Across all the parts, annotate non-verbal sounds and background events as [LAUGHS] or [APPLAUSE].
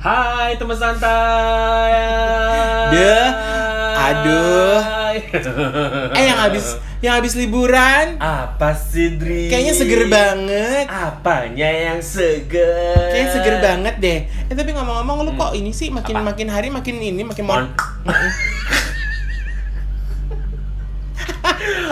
Hai teman santai. Deh, aduh. Eh yang habis yang habis liburan Apa sih Dri? kayaknya seger banget. Apanya yang seger? Kayaknya seger banget deh. Eh tapi ngomong-ngomong lu kok ini sih makin Hmm. Apa? makin hari makin ini makin Mon. [LAUGHS]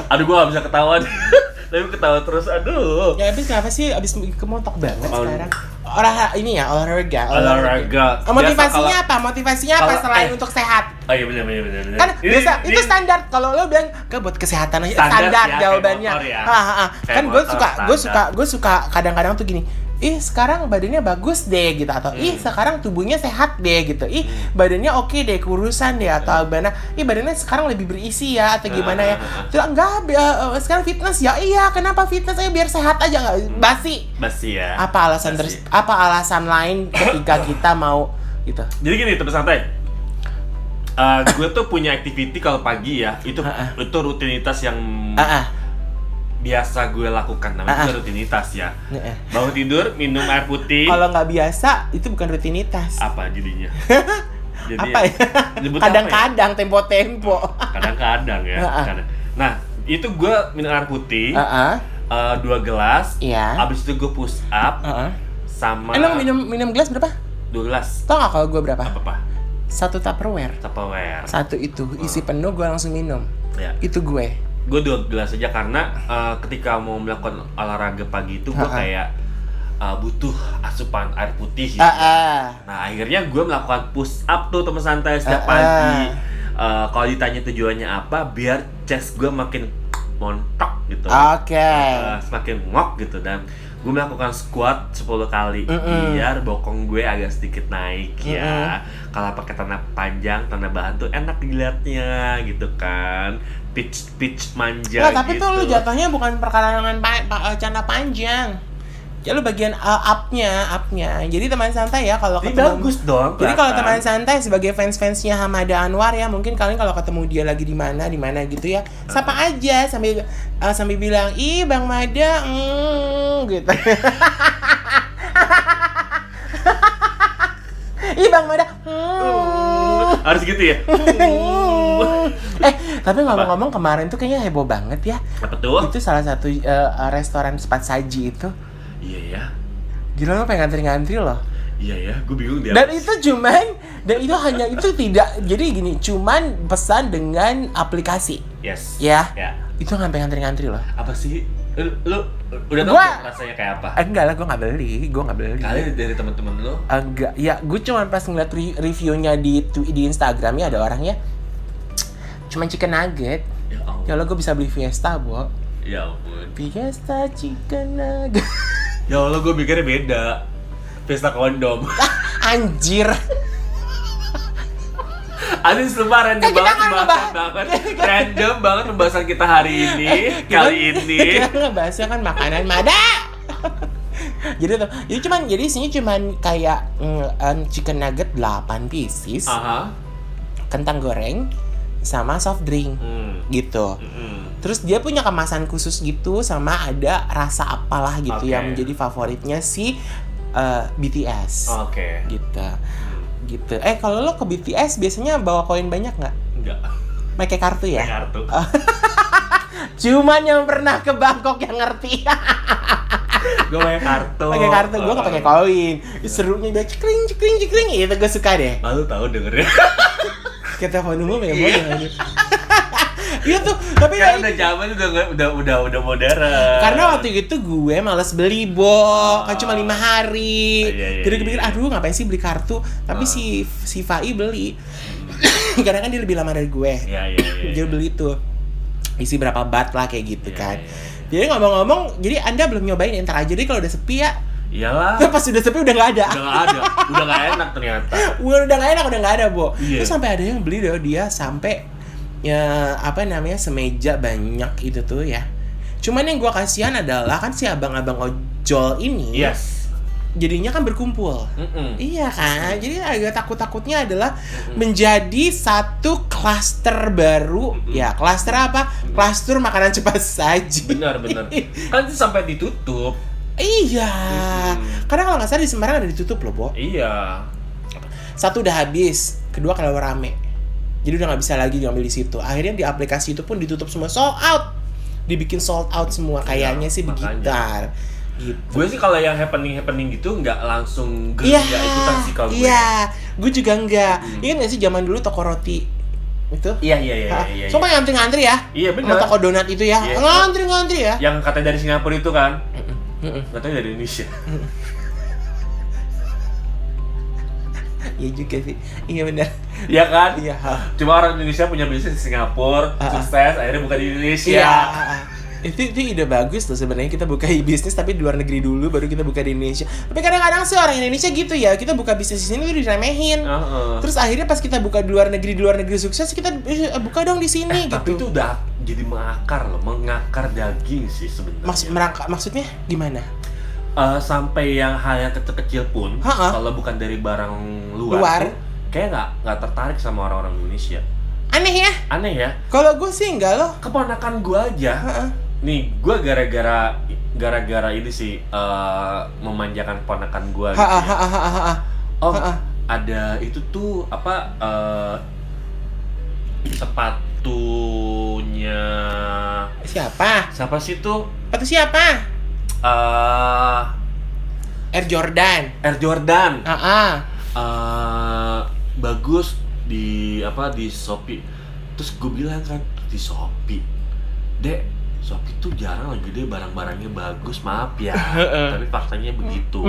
Aduh gua gak bisa ketawa. [LAUGHS] Tapi ketawa terus. Aduh. Ya habis kenapa sih habis kemontok banget Oh. sekarang? Olah ini ya olahraga. Olahraga. Oh, motivasinya Biasa apa? Motivasinya apa kalau- selain eh. untuk sehat? Oh iya benar benar benar. Kan Ini- biasa ini- itu standar kalau lo bilang ke buat kesehatan aja Standar standar, ya, jawabannya. motor ya. Ah, ah, ah. Kan gue suka gue suka gue suka kadang-kadang tuh gini. Ih sekarang badannya bagus deh gitu atau ih Hmm. sekarang tubuhnya sehat deh gitu. Ih badannya oke deh kurusan deh atau mana. Ih badannya sekarang lebih berisi ya atau gimana ya. Hmm. Terus enggak eh, sekarang fitness ya iya kenapa fitness aja biar sehat aja nggak basi. Basi ya. Apa alasan Basi. terus apa alasan lain ketika [COUGHS] kita mau gitu. Jadi gini teman santai. Eh, [COUGHS] gue tuh punya activity kalau pagi ya itu Ah, itu rutinitas yang Ah ah. Biasa gue lakukan namanya Ah, ah. juga rutinitas ya Heeh. bangun tidur minum air putih Kalau nggak biasa itu bukan rutinitas. apa jadinya [LAUGHS] Jadi apa ya? apa Kadang-kadang tempo-tempo. ya? [LAUGHS] kadang-kadang ya Ah, ah. kadang. nah itu gue minum air putih Heeh. eh, dua gelas Iya. abis itu gue push up Heeh. sama Emang minum minum gelas berapa? dua gelas Tau nggak kalau gue berapa? apa apa Satu tupperware. Tupperware Satu itu isi penuh gue langsung minum. ya Itu gue. Gue dua gelas aja karena eh, ketika mau melakukan olahraga pagi itu gue kayak eh, butuh asupan air putih gitu. Ah ah. Nah akhirnya gue melakukan push up tuh teman santai setiap pagi. Eh, kalau ditanya tujuannya apa, biar chest gue makin montok gitu. Oke. Eh, semakin ngok gitu dan gue melakukan squat 10 kali Mm-mm. biar bokong gue agak sedikit naik ya. Kalau pakai tanah panjang, tanah bahan tuh enak dilihatnya gitu kan. Pitch pitch manja Nah, tapi gitu. tuh lu jatuhnya bukan perkarangan pa pa- canda panjang. Ya lu bagian uh, up-nya, up-nya. Jadi teman santai ya kalau ketemu bagus dong. Jadi kalau teman santai sebagai fans-fansnya Hamada Anwar ya mungkin kalian kalau ketemu dia lagi di mana di mana gitu ya sapa aja sambil uh, sambil bilang ih Bang Mada mm, gitu. [LAUGHS] ih Bang Mada. mm. harus gitu ya. eh tapi ngomong-ngomong kemarin tuh kayaknya heboh banget ya. Apa tuh? Itu salah satu uh, restoran cepat saji itu. Iya ya. Gila lo pengen ngantri-ngantri loh. Iya ya, gue bingung dia. Dan itu cuman dan itu hanya itu tidak jadi gini, cuman pesan dengan aplikasi. yes. Ya. Ya. Itu sampai ngantri-ngantri loh. Apa sih? Lu, lu udah tau Gua- rasanya kayak apa? Eh, enggak lah, gue nggak beli, gue nggak beli. Kali dari teman-teman lu. Enggak, ya gue cuman pas ngeliat re- reviewnya di di Instagramnya ada orangnya cuman chicken nugget. Ya. Ya lo gue bisa beli Fiesta, Bo. Ya ampun. Fiesta chicken nugget. Ya Allah, gue mikirnya beda. Pesta kondom. [LAUGHS] Anjir. Ada selebaran Eh, kita banget ngebahas- banget. [LAUGHS] Random banget pembahasan kita hari ini, [LAUGHS] kali ini. Kita ngebahasnya kan makanan Mada. [LAUGHS] jadi tuh, jadi cuman jadi isinya cuman kayak mm, chicken nugget 8 pieces, Aha. kentang goreng sama soft drink Hmm. gitu. Mm-mm. Terus dia punya kemasan khusus gitu sama ada rasa apalah gitu Oke. yang menjadi favoritnya si uh, BTS Oke. gitu. Gitu. Eh kalau lo ke BTS biasanya bawa koin banyak nggak? Enggak. Pakai kartu ya? Pakai kartu. [LAUGHS] Cuman yang pernah ke Bangkok yang ngerti. [LAUGHS] Gue pakai kartu. pakai kartu gue gak pakai koin Ih, serunya dia cekring cekring cekring itu gue suka deh Lalu tahu dengernya. kayak telepon ya bodoh aja. Iya tuh tapi ya udah zaman udah udah udah udah modern. karena waktu itu gue males beli bo kan cuma lima hari Ah, iya, iya, jadi gue pikir iya. aduh ngapain sih beli kartu tapi Ah. si si Fai beli [COUGHS] karena kan dia lebih lama dari gue Iya iya iya. dia beli tuh isi berapa bat lah kayak gitu Iya, kan iya, iya. jadi ngomong-ngomong jadi anda belum nyobain entar aja deh kalau udah sepi ya Iyalah. pas udah sepi udah nggak ada Udah nggak ada. Udah nggak enak ternyata. udah [LAUGHS] udah nggak enak udah nggak ada bo Iya. terus sampai ada yang beli deh dia sampai ya apa namanya semeja banyak itu tuh ya cuman yang gua kasihan adalah kan si abang-abang ojol ini Yes. jadinya kan berkumpul Mm-mm. Iya kan, jadi agak takut-takutnya adalah menjadi satu klaster baru. Mm-mm. Ya, klaster apa? Klaster makanan cepat saji. Benar benar. Kan itu sampai ditutup. Iya. Mm-mm. Karena kalau nggak salah di Semarang ada ditutup loh, Bo. Iya. Satu udah habis, kedua kalau rame. Jadi udah nggak bisa lagi ngambil di situ. Akhirnya di aplikasi itu pun ditutup semua sold out. Dibikin sold out semua kayaknya sih begitu. Gitu. gue sih kalau yang happening happening gitu nggak langsung Iya, gerilya ikutan sih kalau gue iya, gue juga enggak. Hmm. Ingat gak sih zaman dulu toko roti itu? iya iya iya iya, iya. Sumpah ngantri-ngantri ya. Iya, bener. toko donat itu ya. Iya. Ngantri-ngantri ya. yang katanya dari Singapura itu kan katanya dari Indonesia [LAUGHS] Iya juga sih. Iya benar. Iya kan Iya. cuma orang Indonesia punya bisnis di Singapura Ah, ah. sukses akhirnya buka di Indonesia Iya. Itu itu ide bagus tuh sebenarnya kita buka [LAUGHS] bisnis tapi di luar negeri dulu baru kita buka di Indonesia. Tapi kadang-kadang sih orang Indonesia gitu ya, kita buka bisnis di sini tuh diremehin. Heeh. Terus akhirnya pas kita buka di luar negeri di luar negeri sukses kita "Eh, buka dong di sini Eh, tapi gitu. itu udah jadi mengakar loh mengakar daging sih sebenarnya merangkak maksudnya gimana? Eh, sampai yang hal yang kecil-kecil pun Ha-ha. kalau bukan dari barang luar, Luar. tuh, kayak nggak nggak tertarik sama orang-orang Indonesia Aneh ya? aneh ya Kalau gue sih enggak loh. keponakan gua aja Heeh. nih gua gara-gara gara-gara ini sih eh, memanjakan keponakan gua gitu ya. oh ha-ha. ada itu tuh apa eh, sepatunya Siapa? siapa sih tuh Atau siapa? Eh Air Jordan. Air Jordan. Ah ah. eh bagus di apa di Shopee. Terus gue bilang kan di Shopee. Dek Shopee tuh jarang lagi deh barang-barangnya bagus maaf ya. [LAUGHS] Tapi faktanya begitu.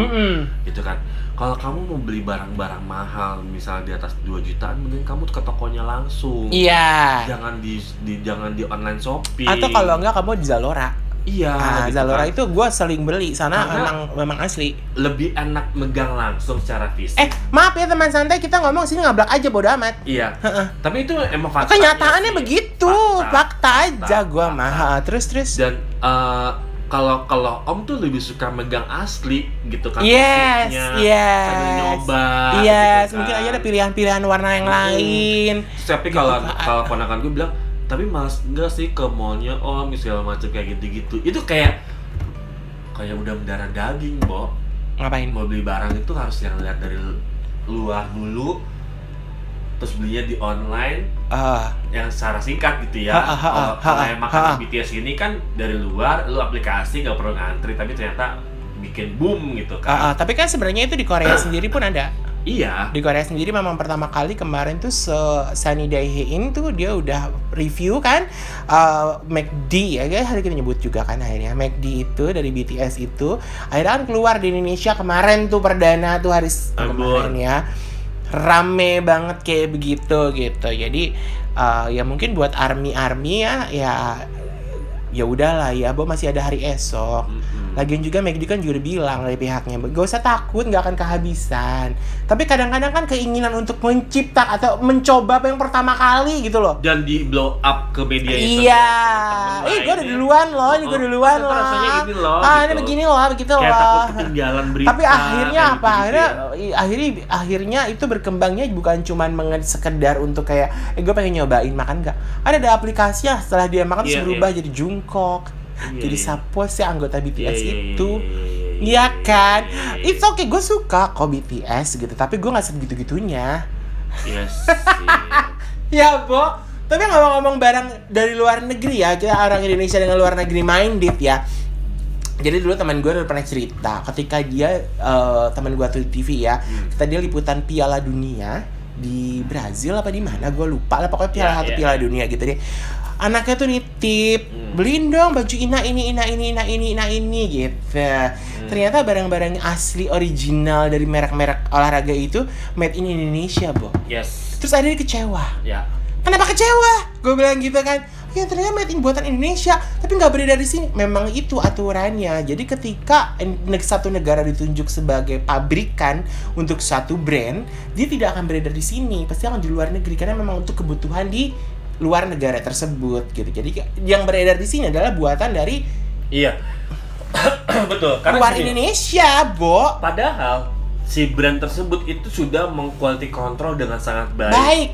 Gitu kan. Kalau kamu mau beli barang-barang mahal misalnya di atas 2 jutaan mending kamu ke tokonya langsung. Iya. jangan di, di jangan di online shopping Atau kalau enggak kamu di Zalora. Iya Ah, gitu Zalora kan. itu gue sering beli sana Karena- memang memang asli. lebih enak megang langsung secara fisik Eh, maaf ya teman santai kita ngomong sini ngablak aja bodo amat. iya Heeh. tapi itu emang fakta Kenyataannya begitu, fakta, aja Fakta, gua fakta. mah. Terus terus. dan eh, kalau kalau om tuh lebih suka megang asli gitu kan Yes, yes. sambil nyoba Yes, gitu mungkin kan. aja ada pilihan-pilihan warna yang Hmm. lain. tapi kalau Gitu kalau ponakan gue bilang tapi malas enggak sih ke mallnya om segala macam kayak gitu-gitu itu kayak kayak udah mendarah daging bo Ngapain? mau beli barang itu harus yang lihat dari luar dulu terus belinya di online Ah, yang secara singkat gitu ya. Kalau ha. makan BTS ini kan dari luar, lu aplikasi nggak perlu ngantri, tapi ternyata bikin boom gitu kan. ah. tapi kan sebenarnya itu di Korea [COUGHS] sendiri pun ada. Iya. Di Korea sendiri memang pertama kali kemarin tuh se Sunny Daehin tuh dia udah review kan uh, McD ya guys hari kita nyebut juga kan akhirnya. McD itu dari BTS itu akhirnya kan keluar di Indonesia kemarin tuh perdana tuh hari kemarin ya. Rame banget kayak begitu gitu. Jadi uh, ya mungkin buat army army ya ya ya udahlah ya Bo masih ada hari esok Mm-mm. Lagian juga McD kan juga udah bilang dari pihaknya, gak usah takut, nggak akan kehabisan. Tapi kadang-kadang kan keinginan untuk mencipta atau mencoba apa yang pertama kali gitu loh. Dan di blow up ke media sosial Iya, eh gue udah duluan loh, ini gue duluan loh. rasanya gini loh, ah ini gitu. begini loh, begitu Kayak loh. takut ketinggalan berita. Tapi akhirnya apa? Akhirnya ya. akhirnya akhirnya itu berkembangnya bukan cuman sekedar untuk kayak eh gue pengen nyobain makan nggak. Ada ada aplikasi yang setelah dia makan terus Iya, berubah jadi jungkok. Iya, jadi sapos ya anggota BTS Iya, iya, iya, itu. iya, iya, kan? It's okay, gue suka kok BTS gitu, tapi gue gak segitu-gitunya. Iya [LAUGHS] sih. Ya, Bo. Tapi ngomong-ngomong barang dari luar negeri ya, kita orang Indonesia dengan luar negeri minded ya. Jadi dulu teman gue udah pernah cerita, ketika dia eh, teman gue tuh di TV ya, Hmm. kita dia liputan Piala Dunia di Brazil apa di mana, gue lupa lah pokoknya Piala Ya, satu ya. Piala Dunia gitu deh. Anaknya tuh nitip, Hmm. beliin dong baju ina ini ina ini ina ini ina ini gitu. Hmm. Ternyata barang-barang asli original dari merek-merek olahraga itu made in Indonesia, Bo. Yes. Terus ada dia kecewa. Ya. Kenapa kecewa? Gue bilang gitu kan. Ya ternyata made in buatan Indonesia, tapi nggak beredar di sini. Memang itu aturannya. Jadi ketika satu negara ditunjuk sebagai pabrikan untuk satu brand, dia tidak akan beredar di sini. Pasti akan di luar negeri karena memang untuk kebutuhan di luar negara tersebut gitu. Jadi yang beredar di sini adalah buatan dari Iya. [COUGHS] Betul. Karena luar gini, Indonesia, Bo. Padahal si brand tersebut itu sudah mengquality control dengan sangat baik. Baik.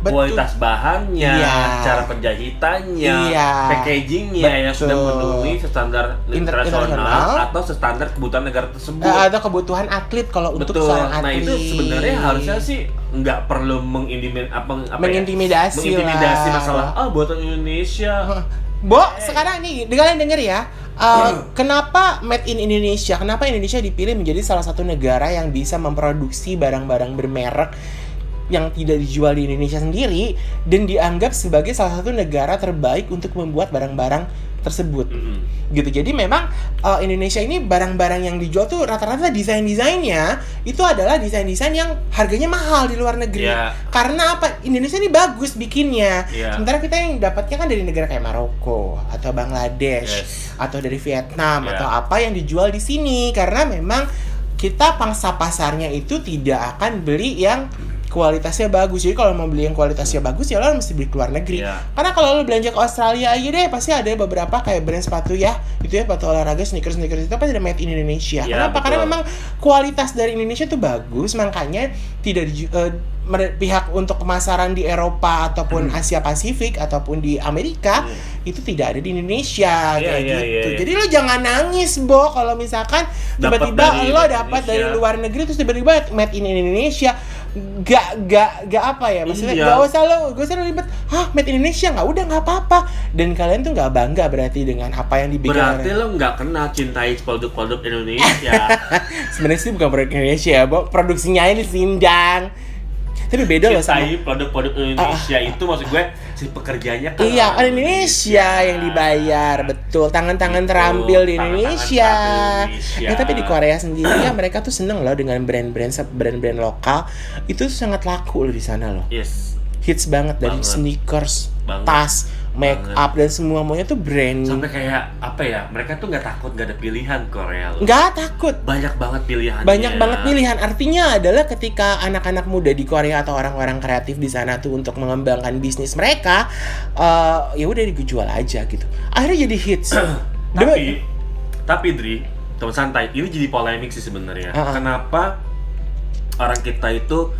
Betul. kualitas bahannya, Iya. cara penjahitannya, Iya. packagingnya yang sudah Betul. memenuhi standar Inter- internasional internasional. atau standar kebutuhan negara tersebut. Eh, atau kebutuhan atlet kalau untuk Betul. seorang Nah atlet. itu sebenarnya harusnya sih nggak perlu mengintimin apa, apa ya? mengintimidasi, mengintimidasi lah. masalah ah buatan Indonesia. Bo, sekarang nih, kalian denger ya. uh, kenapa Made in Indonesia? Kenapa Indonesia dipilih menjadi salah satu negara yang bisa memproduksi barang-barang bermerek yang tidak dijual di Indonesia sendiri dan dianggap sebagai salah satu negara terbaik untuk membuat barang-barang tersebut Mm-mm. gitu jadi memang uh, Indonesia ini barang-barang yang dijual tuh rata-rata desain-desainnya itu adalah desain-desain yang harganya mahal di luar negeri Iya. karena apa Indonesia ini bagus bikinnya Iya. sementara kita yang dapatnya kan dari negara kayak Maroko atau Bangladesh Yes. atau dari Vietnam Iya. atau apa yang dijual di sini karena memang kita pangsa pasarnya itu tidak akan beli yang kualitasnya bagus. Jadi kalau mau beli yang kualitasnya bagus ya lo mesti beli ke luar negeri. Iya. karena kalau lo belanja ke Australia aja deh pasti ada beberapa kayak brand sepatu ya. Itu ya sepatu olahraga sneakers sneakers itu pasti ada made in Indonesia. Iya, kenapa? Karena memang kualitas dari Indonesia tuh bagus. Makanya tidak di, mere- pihak untuk pemasaran di Eropa Hmm. ataupun Asia Pasifik ataupun di Amerika itu tidak ada di Indonesia. Iya, kayak iya, gitu. iya. jadi lo jangan nangis bo. Kalau misalkan tiba-tiba lo dapat dari luar negeri terus tiba-tiba made in Indonesia gak gak gak apa ya maksudnya Iya. gak usah lo gak usah lo ribet. Hah made in Indonesia? Nggak udah nggak apa-apa. Dan kalian tuh nggak bangga berarti dengan apa yang dibikin Berarti lo nggak kenal cintai produk-produk Indonesia. [LAUGHS] sebenarnya sih bukan produk Indonesia ya produksinya ini sindang. Tapi beda loh sama produk-produk Indonesia itu maksud gue si pekerjanya kan Iya, orang orang Indonesia yang dibayar, betul. Tangan-tangan Betul, terampil di Indonesia. Indonesia. Ya, tapi di Korea sendiri ya mereka tuh seneng loh dengan brand-brand brand-brand lokal. Itu sangat laku loh di sana loh. Yes. Hits banget dari Banget. sneakers, Banget. tas, make up dan semua semuanya tuh brand. Sampai kayak apa ya? Mereka tuh nggak takut nggak ada pilihan Korea loh. Nggak takut. Banyak banget pilihannya. Banyak banget pilihan. Artinya adalah ketika anak-anak muda di Korea atau orang-orang kreatif di sana tuh untuk mengembangkan bisnis mereka, eh, ya udah dijual aja gitu. Akhirnya jadi hits. [CLEARS THROAT] Tapi tapi Dri, teman santai, ini jadi polemik sih sebenarnya. Ah, ah. Kenapa orang kita itu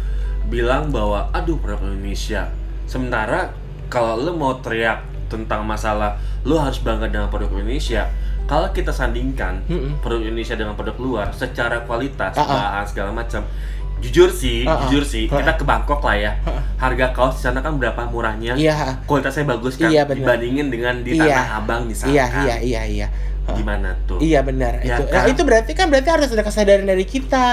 bilang bahwa aduh produk Indonesia. Sementara kalau lo mau teriak tentang masalah lo harus bangga dengan produk Indonesia, kalau kita sandingkan Mm-mm. produk Indonesia dengan produk luar secara kualitas, Ah, ah. bahan segala macam. Jujur sih, Ah, ah. jujur sih, Ah, kita ke Bangkok lah ya. Ah, ah. Harga kaos di sana kan berapa murahnya? Iya, Kualitasnya bagus kan Iya, benar. dibandingin dengan di Iya. Tanah Abang misalkan. iya, iya, iya, iya. Gimana tuh? Iya benar Ya itu. kan? Nah, itu berarti kan berarti harus ada kesadaran dari kita.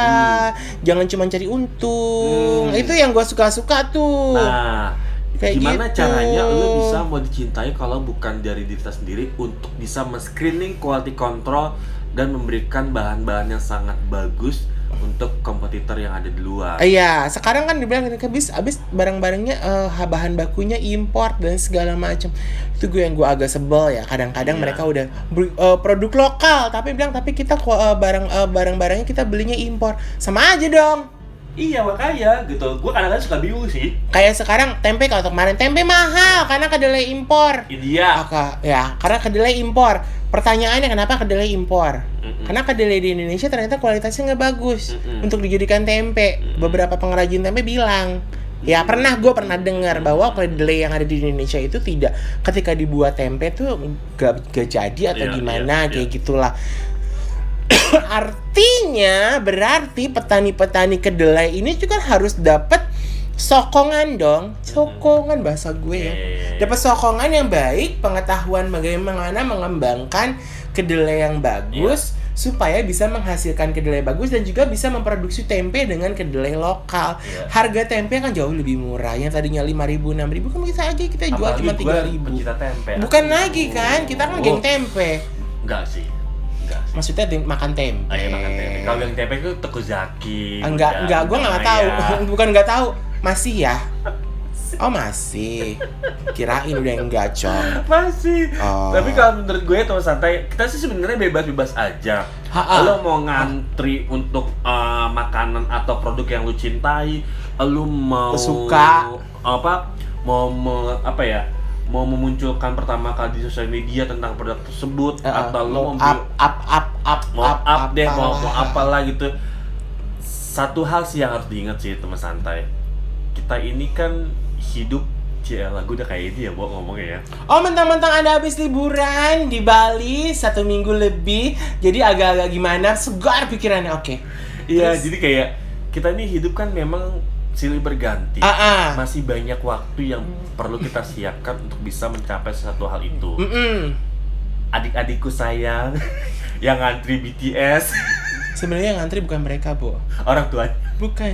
Jangan cuma cari untung. Hmm. Itu yang gua suka-suka tuh. Nah, Kayak gimana gitu. caranya lo bisa mau dicintai kalau bukan dari diri kita sendiri untuk bisa men-screening quality control dan memberikan bahan-bahan yang sangat bagus untuk kompetitor yang ada di luar. Iya, sekarang kan dibilang habis habis barang-barangnya eh, bahan bakunya import dan segala macam. Itu gue yang gue agak sebel ya. Kadang-kadang Iya. mereka udah eh, produk lokal, tapi bilang tapi kita eh, barang eh, barang-barangnya kita belinya impor. Sama aja dong. Iya makanya gitu. Gue kadang-kadang suka bingung sih. Kayak sekarang tempe kalau kemarin tempe mahal karena kedelai impor. India. Maka ya, karena kedelai impor. Pertanyaannya kenapa kedelai impor? Mm-mm. Karena kedelai di Indonesia ternyata kualitasnya nggak bagus Mm-mm. untuk dijadikan tempe. Mm-mm. Beberapa pengrajin tempe bilang, ya pernah gue pernah dengar bahwa kedelai yang ada di Indonesia itu tidak ketika dibuat tempe tuh gak, gak jadi atau Iya, gimana iya, kayak iya. gitulah. [COUGHS] Artinya berarti petani-petani kedelai ini juga harus dapat sokongan dong, sokongan bahasa gue ya. Eh, Dapat sokongan yang baik, pengetahuan bagaimana mengembangkan kedelai yang bagus supaya bisa menghasilkan kedelai bagus dan juga bisa memproduksi tempe dengan kedelai lokal. Iya. Harga tempe kan jauh lebih murah. Yang tadinya 5.000 6.000 kan bisa aja kita jual apalagi cuma gua 3.000. pencinta tempe. Bukan lagi kan, kita kan geng tempe. Enggak sih. Enggak sih. Maksudnya di- makan tempe. Ayo makan tempe. Kalau yang tempe itu Tekuzaki. Enggak, udah, enggak, gua udah nggak tahu. [LAUGHS] Bukan nggak tahu, masih ya. Oh masih. Kirain udah enggak, Cong. Masih. Oh. Tapi kalau menurut gue teman santai, kita sih sebenarnya bebas-bebas aja. Ha-ha. Lo mau ngantri untuk uh, makanan atau produk yang lu cintai, lo mau Suka. apa? Mau me- apa ya? Mau memunculkan pertama kali di sosial media tentang produk tersebut Uh, atau lo mau up up up up mau up, deh, mau, mau apalah. gitu. Satu hal sih yang harus diingat sih teman santai. Kita ini kan hidup Ciela, gue udah kayak ini ya, Bo, ngomongnya ya Oh mentang-mentang anda habis liburan di Bali satu minggu lebih, jadi agak-agak gimana? Segar pikirannya, oke. Iya, Terus? jadi kayak kita ini hidup kan memang silih berganti Ah, ah. Masih banyak waktu yang perlu kita siapkan untuk bisa mencapai satu hal itu Mm-mm. Adik-adikku sayang [LAUGHS] yang ngantri BTS Sebenarnya yang ngantri bukan mereka, Bu. Orang tuanya Bukan.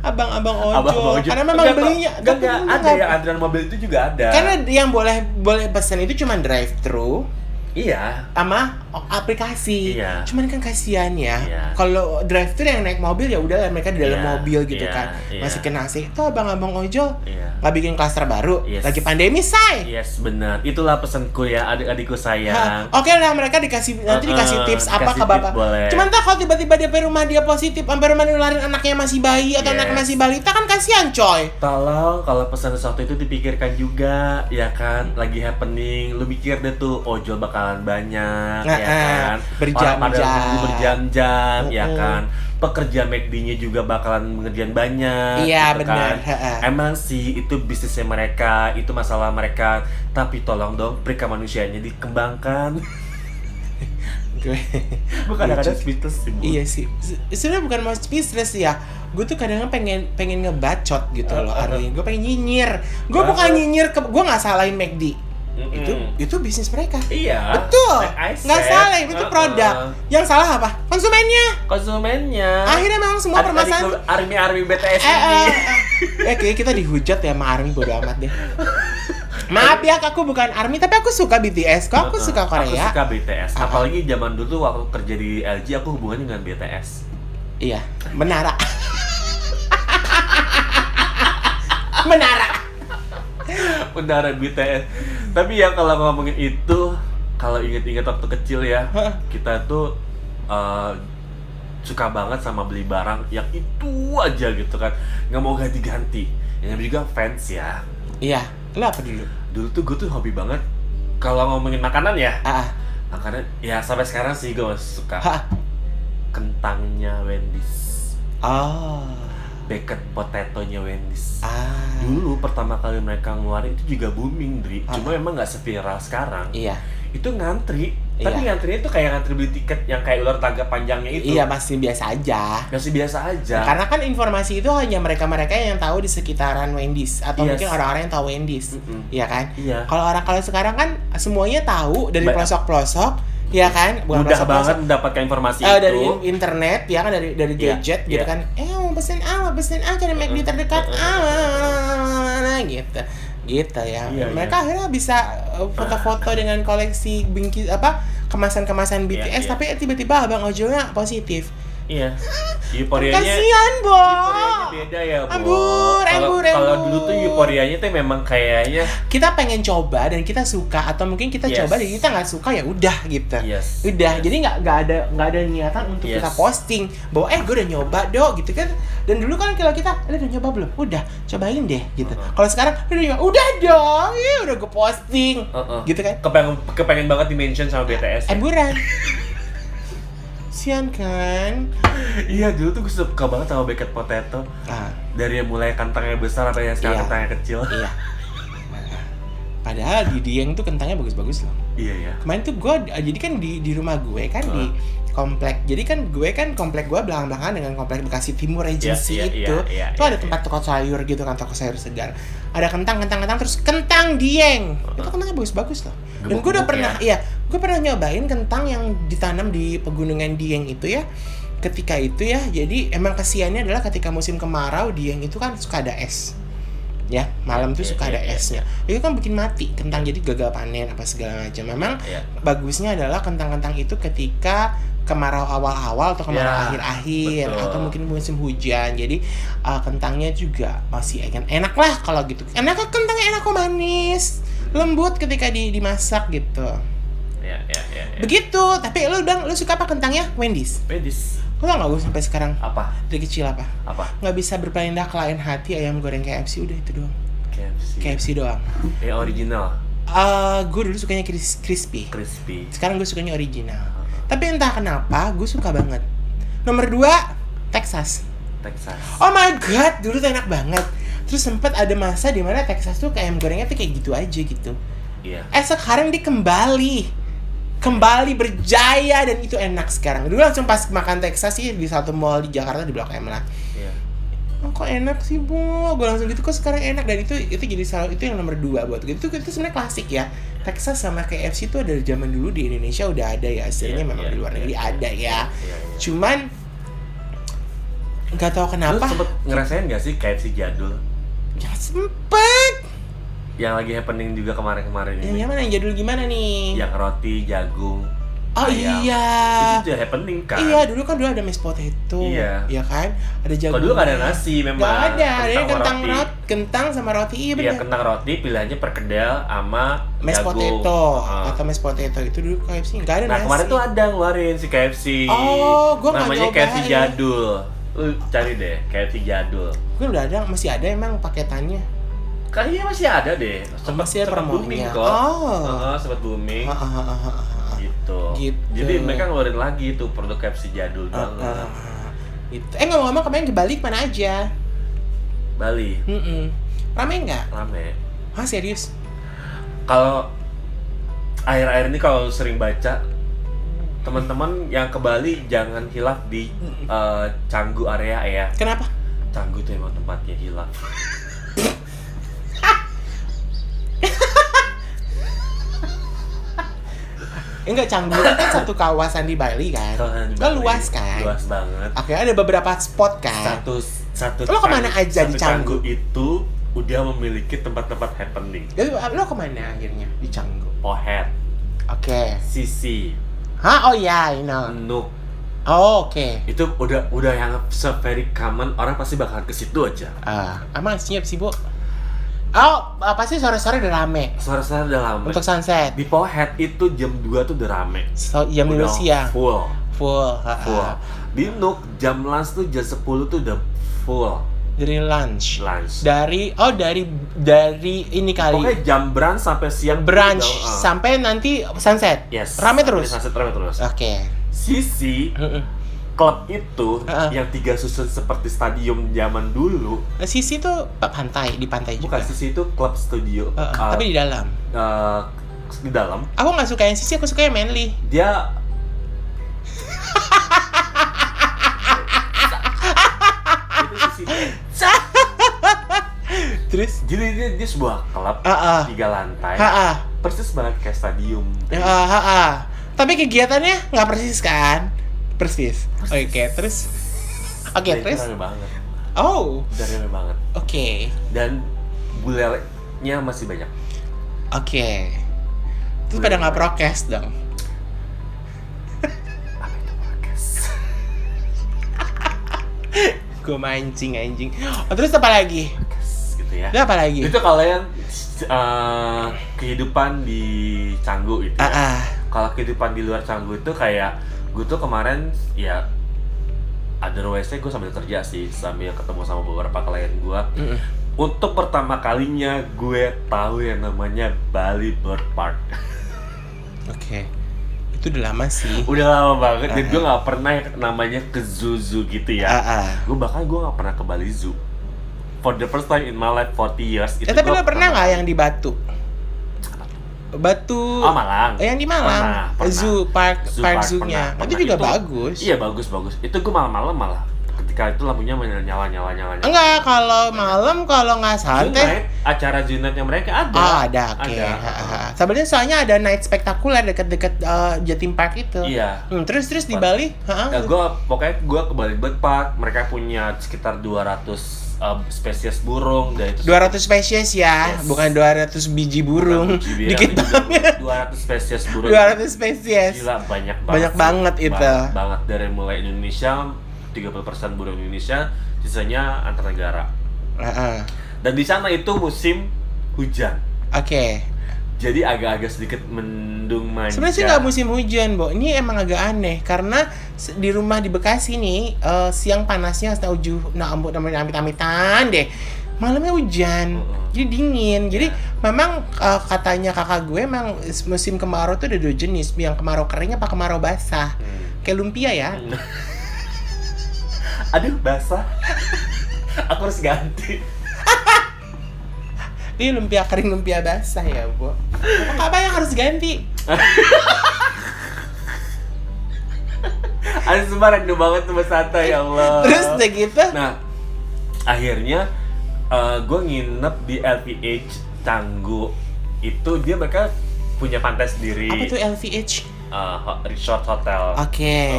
Abang-abang ojol. Abang-abang ojol. Karena memang Enggak, belinya Enggak, ada yang antrian mobil itu juga ada Karena yang boleh boleh pesan itu cuma drive thru Iya sama aplikasi. Iya. Cuman kan kasihan ya. Iya. Kalau drive thru yang naik mobil ya udah mereka di dalam Iya, mobil gitu iya, kan. iya. Masih kena sih. Itu abang-abang ojol Iya nggak bikin klaster baru. Yes. Lagi pandemi, say. Yes, benar. Itulah pesanku ya, adik-adikku sayang. Oke lah mereka dikasih nanti Uh-uh, dikasih tips apa kasih ke bapak. boleh. Cuman tak kalau tiba-tiba dia rumah dia positif, sampai rumah nularin anaknya masih bayi atau Yes. anaknya masih balita kan kasihan coy. Tolong kalau pesan sesuatu itu dipikirkan juga, ya kan? Lagi happening, lu mikir deh tuh ojol bakalan banyak, Nah, ya kan? berjam-jam. Berjam-jam, ya Mm-mm. kan? Pekerja McD-nya juga bakalan ngerjain banyak, Iya, gitu benar. kan? Emang sih itu bisnisnya mereka, itu masalah mereka. Tapi tolong dong, perika manusianya dikembangkan. Gue Gue kadang-kadang speechless sih, Bu. Iya sih. Se- Sebenarnya bukan mau speechless ya. Gue tuh kadang pengen pengen ngebacot gitu loh Uh, uh, uh. Gue pengen nyinyir. Gue Uh, bukan uh. nyinyir ke gue nggak salahin McD. Mm-mm. Itu itu bisnis mereka. Iya. Betul. like Nggak salah itu Uh-uh. produk. Yang salah apa? Konsumennya. Konsumennya. Akhirnya memang semua permasalahan Army Army BTS eh, ini. eh, eh, kayaknya kita dihujat ya sama Army bodo amat deh. Maaf ya, aku bukan Army tapi aku suka BTS. Kok aku Uh-uh. suka Aku Korea? suka BTS. Uh-uh. Apalagi zaman dulu waktu kerja di LG aku hubungannya dengan BTS. Iya, menara. menara. [LAUGHS] Bendara BTS. Tapi ya kalau ngomongin itu, kalau inget-inget waktu kecil ya, kita tuh uh, suka banget sama beli barang yang itu aja gitu kan, nggak mau ganti-ganti. Yang juga fans ya. Iya, lo apa dulu? Dulu tuh gue tuh hobi banget kalau ngomongin makanan ya. Ah, Makanan ya sampai sekarang sih gue masih suka ah. kentangnya Wendy's, Oh. Baked potato-nya Wendy's. Ah. Dulu pertama kali mereka ngeluarin itu juga booming, Dri. Ah. Cuma emang nggak seviral sekarang. Iya. Itu ngantri, tapi Iya. ngantrinya itu kayak ngantri beli tiket yang kayak ular tangga panjangnya itu. Iya, masih biasa aja. Masih biasa aja. Karena kan informasi itu hanya mereka-mereka yang tahu di sekitaran Wendy's atau Yes. mungkin orang-orang yang tahu Wendy's. Mm-mm. Iya kan? Iya. Kalau orang kalau sekarang kan semuanya tahu dari pelosok-pelosok, ya kan? Bukan Mudah banget mendapatkan informasi Eh, itu. dari in- internet ya kan dari dari Iya, gadget gitu iya. kan eh pesen mau pesen ah cari McD terdekat. Mm-mm. ah gitu. Gitu ya. Iya, mereka akhirnya bisa uh, foto-foto dengan koleksi bingkis apa kemasan-kemasan Iya, BTS iya. tapi tiba-tiba abang ojolnya positif Iya. Euforianya kasihan bo Euforianya beda ya, Bu. Ambur, Kalau ambur, kalau dulu tuh euforianya tuh memang kayaknya kita pengen coba dan kita suka atau mungkin kita Yes. coba dan kita nggak suka ya udah gitu yes. udah yes. jadi nggak nggak ada nggak ada niatan untuk Yes. kita posting bahwa eh gue udah nyoba dok gitu kan dan dulu kan kalau kita "Eh, udah nyoba belum udah cobain deh gitu Uh-uh. kalau sekarang udah nyoba udah dong ya udah gue posting Uh-uh. gitu kan kepengen kepengen banget di mention sama BTS. emburan [LAUGHS] sian kan Iya dulu tuh gue suka banget sama baked potato. Ah. Dari yang mulai kantangnya besar sampai yang sekarang Iya. kantangnya kecil. iya. Nah, padahal di Dieng tuh kentangnya bagus-bagus loh. Iya ya. kemarin tuh gue jadi kan di di rumah gue kan di komplek jadi kan gue kan komplek gue belakang belakangan dengan komplek Bekasi Timur Regency iya, itu. iya, itu iya, ada iya. tempat toko sayur gitu kan toko sayur segar. Ada kentang kentang kentang terus kentang dieng. Itu Uh-uh. kentangnya bagus bagus loh. Dan gue udah pernah iya gue pernah nyobain kentang yang ditanam di pegunungan dieng itu ya. Ketika itu ya jadi emang kasihannya adalah ketika musim kemarau dieng itu kan suka ada es. Ya malam tuh Iya, suka iya, ada iya, esnya. itu kan bikin mati kentang jadi gagal panen apa segala macam. Memang Iya. bagusnya adalah kentang-kentang itu ketika kemarau awal-awal atau kemarau akhir-akhir betul. atau mungkin musim hujan. Jadi uh, kentangnya juga masih enak. Enak lah kalau gitu. Enak kentangnya enak kok manis lembut ketika di, dimasak gitu Iya, iya, iya. iya. begitu tapi lu udah lu suka apa kentangnya Wendy's lu tau gak gue sampai sekarang Apa? dari kecil apa Apa? nggak bisa berpindah ke lain hati ayam goreng KFC udah itu doang KFC. KFC doang Yang original, uh, gue dulu sukanya cris- crispy crispy. sekarang gue sukanya original tapi entah kenapa gue suka banget nomor dua Texas Texas. oh my god dulu tuh enak banget Terus sempat ada masa di mana Texas tuh kayak ayam gorengnya tuh kayak gitu aja gitu. Iya. Eh sekarang dia kembali kembali berjaya dan itu enak sekarang. Dulu langsung pas makan Texas sih di satu mall di Jakarta di Blok M lah. Iya. Oh, kok enak sih bu? Gue langsung gitu kok sekarang enak dan itu itu jadi salah itu yang nomor dua buat gue. Itu itu sebenarnya klasik ya. Texas sama KFC itu dari zaman dulu di Indonesia udah ada ya. Hasilnya Iya, memang iya, di luar iya, negeri iya, ada ya. Iya, iya. Cuman nggak tahu Lu kenapa. sempet ngerasain gak sih KFC jadul? Ya sempet. Yang lagi happening juga kemarin-kemarin ini. yang mana yang jadul gimana nih? Yang roti, jagung, oh ayam. iya. Itu juga happening kan? Iya, dulu kan dulu ada mashed potato. Iya. Iya kan? Ada jagung. Kalau dulu gak ada nasi memang. Gak ada, ada kentang roti. roti, kentang sama roti. Iya Iya, benar. kentang roti pilihannya perkedel sama mashed jagung. potato Heeh. atau mashed potato itu dulu KFC nggak ada Nah nasi. kemarin tuh ada ngeluarin si KFC Oh, gua nggak Namanya KFC jadul Lu cari deh, KFC jadul Gue udah ada, masih ada emang paketannya. Kayaknya masih ada deh Sempet, Masih ada sempet booming kok Oh. Heeh, Sempet booming gitu. Gitu. Jadi mereka ngeluarin lagi tuh produk KFC jadul Ah, banget ah, ah. Gitu. Eh ngomong-ngomong kemarin ke Bali mana aja? Bali, Mm-mm. Rame nggak? rame Hah serius? Kalau akhir-akhir ini kalau sering baca teman-teman yang ke Bali jangan hilaf di eh, Canggu area ya. Kenapa? Canggu itu emang tempatnya hilaf. [LAUGHS] Enggak Canggu itu kan satu kawasan di Bali kan? Di Kan Bali. luas kan? Luas banget. Oke, ada beberapa spot kan? Satu satu Lo ke mana Canggu- aja di Canggu? itu udah memiliki tempat-tempat happening. Lo, lo ke mana akhirnya di Canggu? Pohet, Oke. Sisi, Hah? Oh ya, I know. Nuk. Oh, oke. Itu udah udah yang very common orang pasti bakal ke situ aja. Ah, emang siap sih, Bu? Oh, ah, pasti sore-sore udah rame Suara-suara udah lama. untuk sunset. Di Pohet itu jam 2 tuh udah rame. So, jam Udah 5 siang. Full. Full. Full. Di Nuk jam lunch tuh jam 10 tuh udah full Dari lunch. lunch. Dari oh dari dari ini kali. Pokoknya jam brunch sampai siang brunch udah, uh, sampai nanti sunset. yes. Rame sampai terus. sunset rame terus. Oke. Sisi Heeh. Klub itu Uh-uh. yang tiga susun seperti stadium zaman dulu. Sisi tuh pantai di pantai juga. Bukan sisi itu klub studio. Heeh, Uh, tapi di dalam. uh, di dalam Aku nggak suka yang sisi, aku suka yang manly. dia Itu. Terus? Jadi dia, dia sebuah klub ah. tiga lantai, ah. persis banget kayak stadium. Ha. Tapi kegiatannya nggak persis kan? Persis. Oke, terus. Oke, itu terus. banget, Oh, dan rame banget. oke. Dan bulelnya masih banyak. Oke. Terus pada nggak prokes dong. Apa itu podcast? [LAUGHS] Gue mancing anjing. Oh, terus apa lagi? Gitu ya. Apa lagi? Itu kalau yang eh, kehidupan di Canggu itu. Ya. ah. Kalau kehidupan di luar Canggu itu kayak gue tuh kemarin ya otherwise gue sambil kerja sih sambil ketemu sama beberapa klien gue Mm-mm. untuk pertama kalinya gue tahu yang namanya Bali Bird Park Oke. Itu udah lama sih. udah lama banget dan Ah. gue nggak pernah namanya ke zoo zoo gitu ya Ah, ah. gue bahkan gue nggak pernah ke Bali Zoo for the first time in my life 40 years Eh, tapi gua lo pernah nggak yang di Batu? Batu. oh Malang Eh, yang di Malang. Pernah. Zoo Park, Zoo Park Park, Zoo-nya. pernah, Itu juga Itu- bagus. iya bagus bagus itu gue malam-malam malah ketika itu lampunya nyala nyala nyala nyala Enggak, kalau malam kalau nggak santai. Night, acara Junetnya mereka ada. Oh, ada, oke. Ada. Ha, ha. Sebenarnya soalnya ada night spektakuler dekat-dekat eh, Jatim Park itu. Iya. Hmm, terus terus di. Bali, ha, Ya, gua pokoknya gua ke Bali Bird Park, mereka punya sekitar 200 uh, spesies burung dan itu 200 spesies ya, Yes. bukan 200 biji burung. Bukan biji Dikit banget. burung. 200 spesies burung. 200 spesies. Gila banyak banget. Banyak sih. banget itu. Banget, banget dari mulai Indonesia 30% burung Indonesia, sisanya antar negara. Heeh. Dan di sana itu musim hujan. Oke. Jadi agak-agak sedikit mendung manja. Sebenarnya sih nggak musim hujan, Bo. Ini emang agak aneh karena di rumah di Bekasi nih eh, siang panasnya setahu ju, nah ampun namanya amit-amitan deh. Malamnya hujan. Heeh. Jadi dingin. Jadi Ya. memang eh, katanya kakak gue emang musim kemarau tuh ada dua jenis, yang kemarau kering apa kemarau basah. Hmm. Kayak lumpia ya. [LAUGHS] Aduh, basah. [LAUGHS] Aku harus ganti. Ini lumpia kering lumpia basah ya, Bu. Apa yang harus ganti? [LAUGHS] Ada semua random banget tuh Mas Santa ya Allah. Terus udah gitu. Nah, akhirnya gue nginep di LPH Canggu. Itu dia mereka punya pantai sendiri. Apa tuh LVH? eh, ho- resort hotel. Oke. So,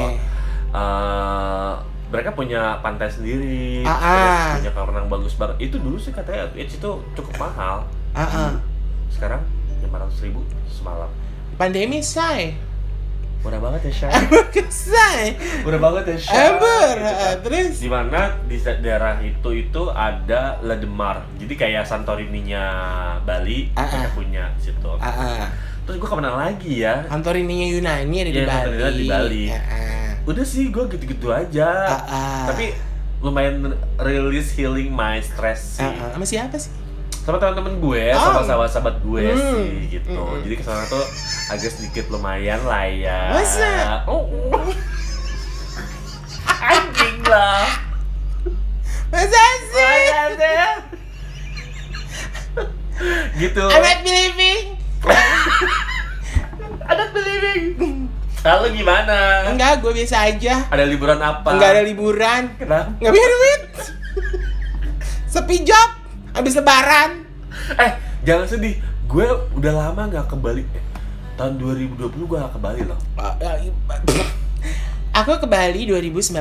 eh, mereka punya pantai sendiri, Ah, terus ah. punya kolam renang bagus banget. Itu dulu sih katanya LPH itu cukup mahal. Ah, ah. Sekarang 500 ribu semalam. Pandemi say. Murah banget ya, Shay. [LAUGHS] say. Murah banget ya, Shay. Ever. Gitu kan. Ah, Terus di mana di daerah itu itu ada Ledemar jadi kayak Santorininya Bali Ah, mereka ah. punya situ ah, ah. terus gue ke mana lagi ya Santorininya Yunani ada di Iya, Bali. Di Bali. Ah, ah. Udah sih gue gitu-gitu aja Ah, ah. tapi lumayan release healing my stress sih Ah, ah. Sama siapa sih? sama teman-teman gue Oh. sama sahabat-sahabat gue Hmm. sih gitu Hmm. jadi ke sana tuh agak sedikit lumayan lah ya Masa? oh. anjing lah Masa sih? Makanya. gitu I'm not believing. [LAUGHS] ada believing lalu gimana Enggak, gue biasa aja. ada liburan apa Enggak ada liburan. kenapa Enggak punya duit. Sepi job. Habis lebaran. eh jangan sedih gue udah lama nggak ke Bali Eh, tahun 2020 gue nggak ke Bali loh [LAUGHS] Aku ke Bali 2019.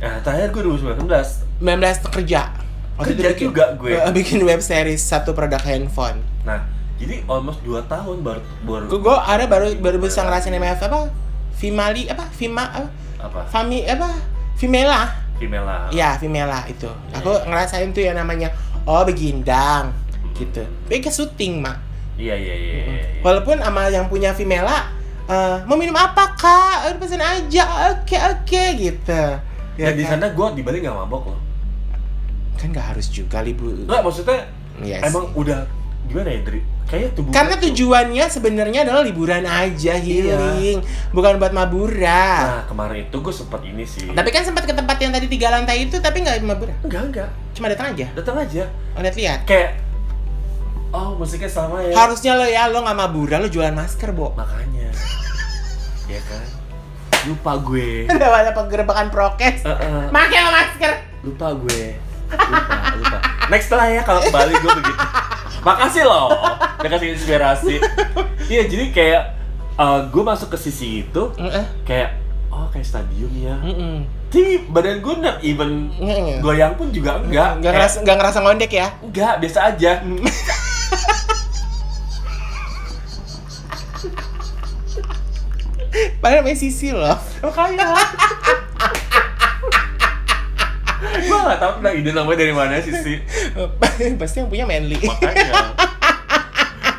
nah terakhir gue 2019 19 kerja. Kerja juga gue. [LAUGHS] bikin web series satu produk handphone. nah jadi almost 2 tahun baru baru Gue ada baru baru bisa ngerasain MF apa? Vimali apa? Vima apa? apa Fami apa? Vimela. Vimela Ya, Vimela itu. Aku ngerasain tuh yang namanya oh begindang gitu. Tapi ke syuting, Mak. iya iya iya iya, iya. Walaupun sama yang punya Vimela eh, mau minum apa, Kak? Udah pesan aja. Oke, oke gitu. ya di kan? sana gue di Bali nggak mabok loh kan nggak harus juga libur. nggak maksudnya Iya emang udah gimana ya dari kayak tubuh Karena tujuannya sebenarnya adalah liburan aja, healing, bukan buat maburan. nah kemarin itu gue sempat ini sih Tapi kan sempat ke tempat yang tadi tiga lantai itu, tapi nggak maburan. enggak enggak Cuma datang aja. datang aja Oh, lihat-lihat. kayak oh musiknya sama ya Harusnya lo ya, lo nggak maburan, lo jualan masker, Bo. makanya [LAUGHS] ya kan lupa gue Udah ada penggerebekan prokes. Eh, eh, Pakai masker. lupa gue lupa lupa next lah ya kalau ke Bali gue begitu [LAUGHS] makasih loh. Udah kasih inspirasi. Iya jadi kayak eh, gue masuk ke sisi itu kayak oh kayak stadium ya. Tapi badan gue not even Nggak goyang pun juga enggak nggak. Ngerasa nggak ngerasa ngondek ya. enggak biasa aja. Padahal namanya Sisi loh. makanya gue gak tau tentang ide namanya dari mana sih sih [LAUGHS] Pasti yang punya Manly. makanya. [LAUGHS]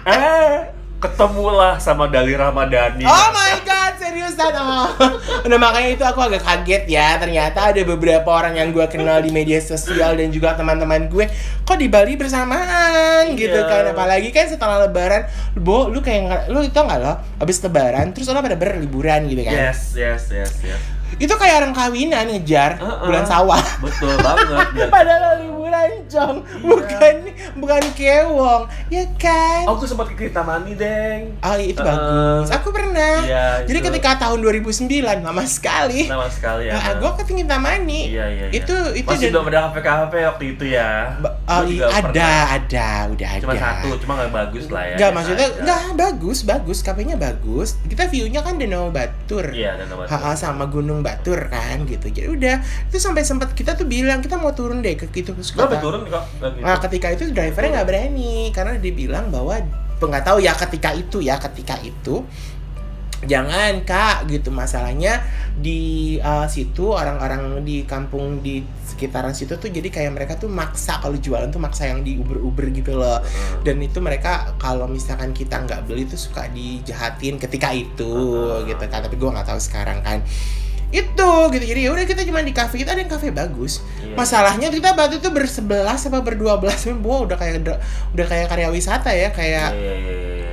Eh ketemulah sama Dali Ramadhani Oh my god, seriusan oh. [LAUGHS] Nah makanya itu aku agak kaget ya. Ternyata ada beberapa orang yang gue kenal di media sosial Dan juga teman-teman gue Kok di Bali bersamaan gitu Iya. kan. Apalagi kan setelah lebaran Bo, lu kayak nggak- Lu tau gak lo? Abis lebaran Terus lo pada berliburan gitu kan? Yes yes yes yes Itu kayak orang kawinan ngejar Heeh. Bulan sawah betul banget [LAUGHS] Padahal liburan Jong Bukan Bukan kewong Ya kan oh gue sempat ke Kritamani deng Oh itu Heeh. bagus. Aku pernah. Iya, Jadi itu. ketika tahun 2009 lama sekali. lama sekali ya Nah, gue ke Kintamani. iya iya iya Itu itu masih dan- belum ada kafe kafe waktu itu ya Ba- oh, juga ada, pernah. ada, udah ada. cuma satu cuma nggak bagus lah ya Enggak, biasa maksudnya aja. enggak bagus, bagus. Kafenya bagus. Kita view-nya kan Danau Batur. iya dan obat Ha-ha, sama Gunung Batur kan gitu. Jadi udah itu sampai sempat kita tuh bilang kita mau turun deh ke gitu kata- turun kok nggak gitu. Nah, ketika itu drivernya nggak berani karena dia bilang bahwa nggak tahu ya ketika itu ya ketika itu jangan kak gitu masalahnya di uh, situ orang-orang di kampung di sekitaran situ tuh jadi kayak mereka tuh maksa kalau jualan tuh maksa yang di uber-uber gitu loh Heeh. dan itu mereka kalau misalkan kita nggak beli tuh suka dijahatin ketika itu Heeh. gitu kan tapi gua nggak tahu sekarang kan itu gitu jadi ya udah kita cuma di kafe kita ada yang kafe bagus Iya. masalahnya kita waktu itu bersebelas apa berdua belas wah udah kayak udah kayak karya wisata ya kayak iya, iya, iya, iya.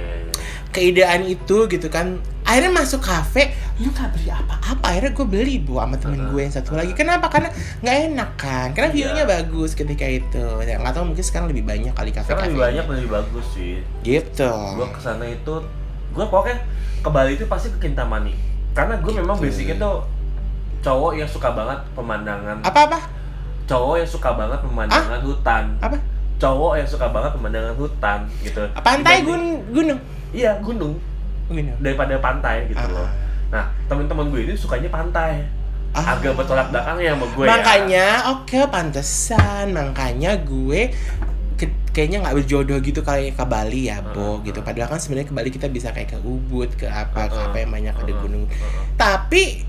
keidean itu gitu kan akhirnya masuk kafe lu gak beli apa-apa akhirnya gue beli bu sama temen gue yang satu lagi kenapa karena nggak enak kan karena Iya. view-nya bagus ketika itu ya nggak tahu mungkin sekarang lebih banyak kali kafe Sekarang lebih banyak lebih bagus sih. gitu Gua ke sana itu, gua pokoknya ke Bali itu pasti ke Kintamani. Karena gue memang Gitu. basicnya tuh cowok yang suka banget pemandangan. apa apa Cowok yang suka banget pemandangan hutan. apa Cowok yang suka banget pemandangan hutan gitu. pantai Dibanding- gun gunung Iya gunung daripada pantai gitu Ah. loh. Nah teman-teman gue ini sukanya pantai. Ah. Agak bertolak belakang ya sama gue ya. makanya oke pantesan makanya gue ke- kayaknya nggak berjodoh gitu kayak ke Bali ya bo Heeh, gitu padahal kan sebenarnya ke Bali kita bisa kayak ke Ubud ke apa ke Heeh, apa yang banyak ada heeh, gunung heeh. tapi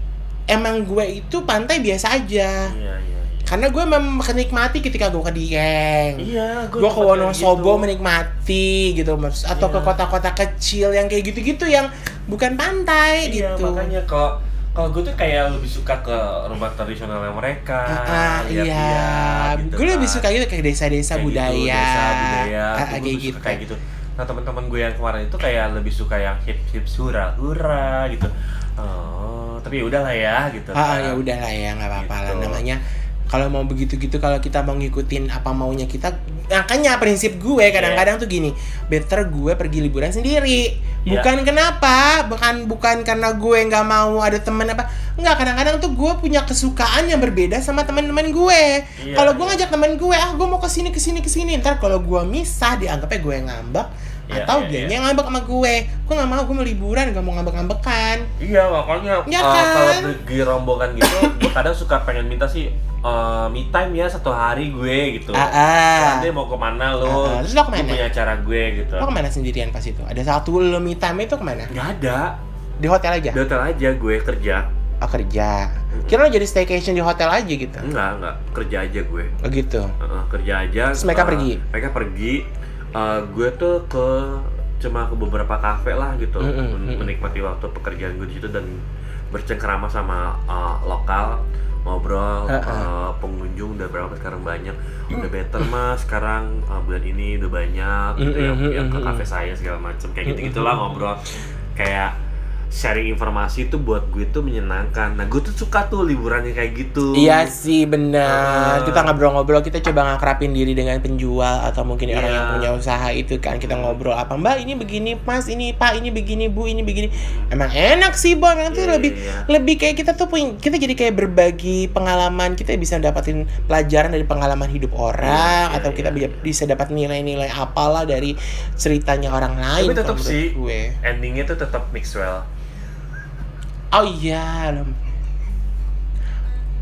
emang gue itu pantai biasa aja Iya iya. Karena gue memang menikmati ketika gue ke Dieng Iya, gue ke Wonosobo gitu. menikmati gitu Mas. atau ke Iya. kota-kota kecil yang kayak gitu-gitu yang bukan pantai Iya, gitu makanya kalau kalau gue tuh kayak lebih suka ke rumah tradisionalnya mereka. Ah, lihat iya, gitu gue lebih kan. suka gitu kayak desa-desa gitu, budaya, desa budaya, Ah, ah, gue kayak gitu. kayak gitu. Nah teman-teman gue yang kemarin itu kayak lebih suka yang hip hip hura hura gitu. Oh, tapi ya udahlah ya gitu. Ah, ah, kan. ya udahlah ya nggak apa-apa lah Gitu. namanya. Kalau mau begitu-gitu kalau kita mau ngikutin apa maunya kita, makanya prinsip gue kadang-kadang tuh gini, better gue pergi liburan sendiri. Iya. Bukan kenapa, bukan bukan karena gue nggak mau ada temen apa, nggak kadang-kadang tuh gue punya kesukaan yang berbeda sama teman-teman gue. Iya, kalau gue iya. ngajak temen gue, ah gue mau ke sini ke sini ke sini, ntar kalau gue misah dianggapnya gue yang ngambek, Iya, atau dia iya. yang ngambek sama gue. Gue nggak mau, gue mau liburan, gak mau ngambek-ngambekan. Iya makanya Ya uh, kan? kalau pergi rombongan gitu, [LAUGHS] gue kadang suka pengen minta sih uh, me time ya satu hari gue gitu. Ah, ah. Nanti mau ke mana lo? Ah, ah. Terus lo ke mana? Punya acara gue gitu. Lo ke mana sendirian pas itu? Ada satu lo me time itu ke mana? Gak ada. Di hotel aja? Di hotel aja gue kerja. Oh kerja. Kira lo jadi staycation di hotel aja gitu? Enggak, enggak. Kerja aja gue. Oh gitu. Uh, kerja aja. Terus mereka uh, pergi? Mereka pergi. Uh, gue tuh ke cuma ke beberapa kafe lah gitu, men- mm-mm. menikmati waktu pekerjaan gue di situ dan bercengkrama sama uh, lokal ngobrol Uh-uh. uh, pengunjung udah berapa? Sekarang banyak. Udah better mas sekarang uh, bulan ini udah banyak gitu yang, Mm-mm, yang ke mm-mm. kafe saya segala macam kayak gitu gitulah ngobrol. Kayak sharing informasi itu buat gue tuh menyenangkan nah gue tuh suka tuh liburan yang kayak gitu Iya sih benar. Uh. Kita ngobrol-ngobrol, kita coba ngakrapin diri dengan penjual atau mungkin orang Iya. yang punya usaha itu kan. Kita ngobrol apa Mbak ini begini, Mas ini Pak ini begini, Bu ini begini. Emang enak sih, Bang. Itu Iya, lebih iya. lebih kayak kita tuh punya kita jadi kayak berbagi pengalaman. Kita bisa dapatin pelajaran dari pengalaman hidup orang Iya, atau iya, kita iya. bi- bisa dapat nilai-nilai apalah dari ceritanya orang lain. tapi tetap sih gue. endingnya tuh tetap Mixwell Oh iya.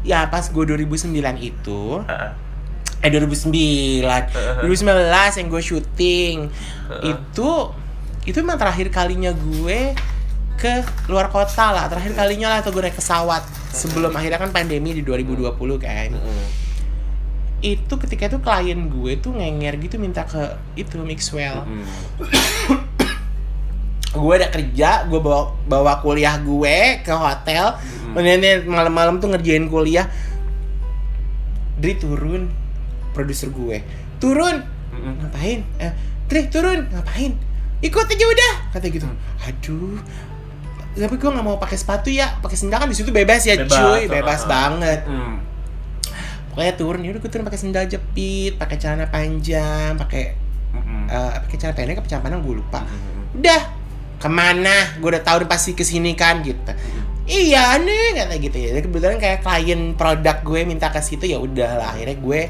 Ya pas gue 2009 itu Heeh. eh 2009 2019 yang gue syuting. Heeh. itu itu emang terakhir kalinya gue ke luar kota lah. Terakhir kalinya lah tuh gue naik pesawat sebelum akhirnya kan pandemi di 2020 kan. Itu ketika itu klien gue tuh ngenger gitu minta ke itu Mixwell. [COUGHS] gue udah kerja gue bawa bawa kuliah gue ke hotel. Kemudian malam-malam tuh ngerjain kuliah. Dri turun produser gue turun. Mm-mm. ngapain? Eh Dri turun. Ngapain? Ikut aja udah kata gitu. Aduh. Tapi gue nggak mau pakai sepatu ya. Pakai sendal kan di situ bebas ya Bebas, cuy. uh, bebas uh. banget. Mm. pokoknya turun. Ya udah gue turun pakai sendal jepit pakai celana panjang pakai Mm-mm. eh, pakai celana pendek apa celana panjang gue lupa. Mm-mm. udah ke mana? Gue udah tahu dia pasti ke sini kan gitu. Iya nih kata gitu ya. Kebetulan kayak klien produk gue minta ke situ ya udah lah akhirnya gue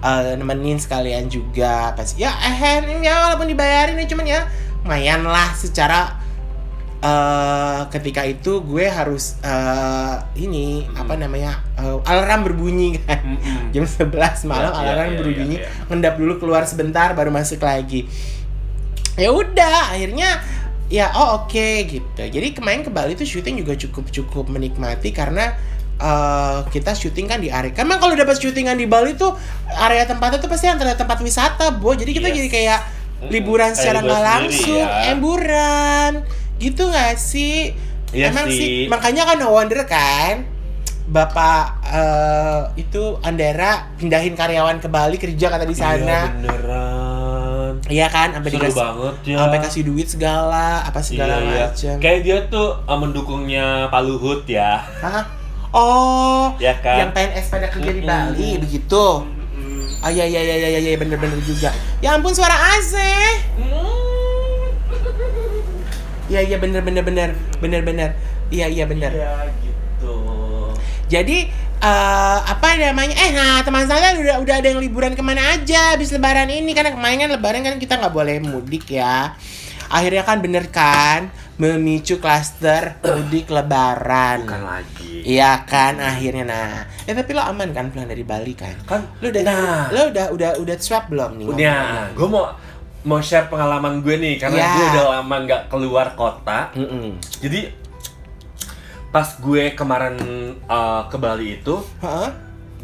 eh, nemenin sekalian juga. Pas ya eh ya walaupun dibayarin ya cuman ya lumayan lah secara eh ketika itu gue harus eh, ini Hmm. apa namanya eh, alarm berbunyi kan. Mm-mm. jam 11 malam Iya, iya, alarm iya, berbunyi. iya, iya. ngendap dulu keluar sebentar baru masuk lagi. Ya udah akhirnya ya oh oke gitu jadi kemarin ke Bali tuh syuting juga cukup cukup menikmati karena eh, kita syuting kan di area kan kalau dapat syutingan di Bali tuh area tempatnya tuh pasti antara tempat wisata bo jadi kita Yes. jadi kayak liburan Kayak secara nggak langsung ya. emburan gitu nggak sih Iya emang sih. sih. makanya kan no wonder kan Bapak eh, itu Andera pindahin karyawan ke Bali kerja kata di sana. Iya beneran. Iya kan, sampai dikasih banget ya. sampai kasih duit segala, apa segala iya, iya. macam. Kayak dia tuh uh, mendukungnya Pak Luhut ya. Hah? Oh, Ya kan? yang PNS pada kerja di. Bali begitu. Mm-mm. Ah iya iya iya iya iya bener-bener juga. Ya ampun suara AC. Iya iya bener bener bener bener bener. Iya iya bener. Ya gitu. Jadi eh apa namanya? Eh nah teman saya udah udah ada yang liburan ke mana aja habis lebaran ini karena kemarin kan lebaran kan kita nggak boleh mudik ya. Akhirnya kan bener kan memicu klaster mudik lebaran. Bukan lagi. Iya kan akhirnya nah. Eh tapi lo aman kan pulang dari Bali kan? Kan Lo udah nah, lo udah udah udah swab belum nih? udah gue mau mau share pengalaman gue nih karena Ya. gue udah lama nggak keluar kota. Mm-mm. Jadi pas gue kemarin uh, ke Bali itu, Heeh.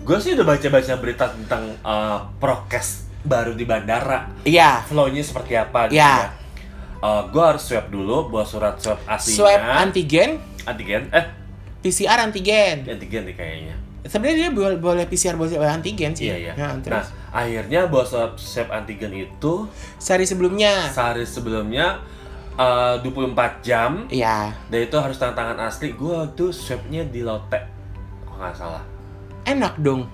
gue sih udah baca-baca berita tentang uh, prokes baru di bandara. Iya. Flow-nya seperti apa gitu Ya. ya. Uh, gue harus swab dulu buat surat swab aslinya. Swab antigen, antigen. Eh, PCR antigen. antigen nih kayaknya. Sebenarnya dia boleh, boleh PCR boleh antigen sih. Iya, iya. Nah, Nah, akhirnya buat swab, swab antigen itu sehari sebelumnya. sehari sebelumnya uh, 24 jam Iya. dan itu harus tanda tangan asli. Gue tuh swabnya di Lotte. Kalau nggak salah. Enak dong.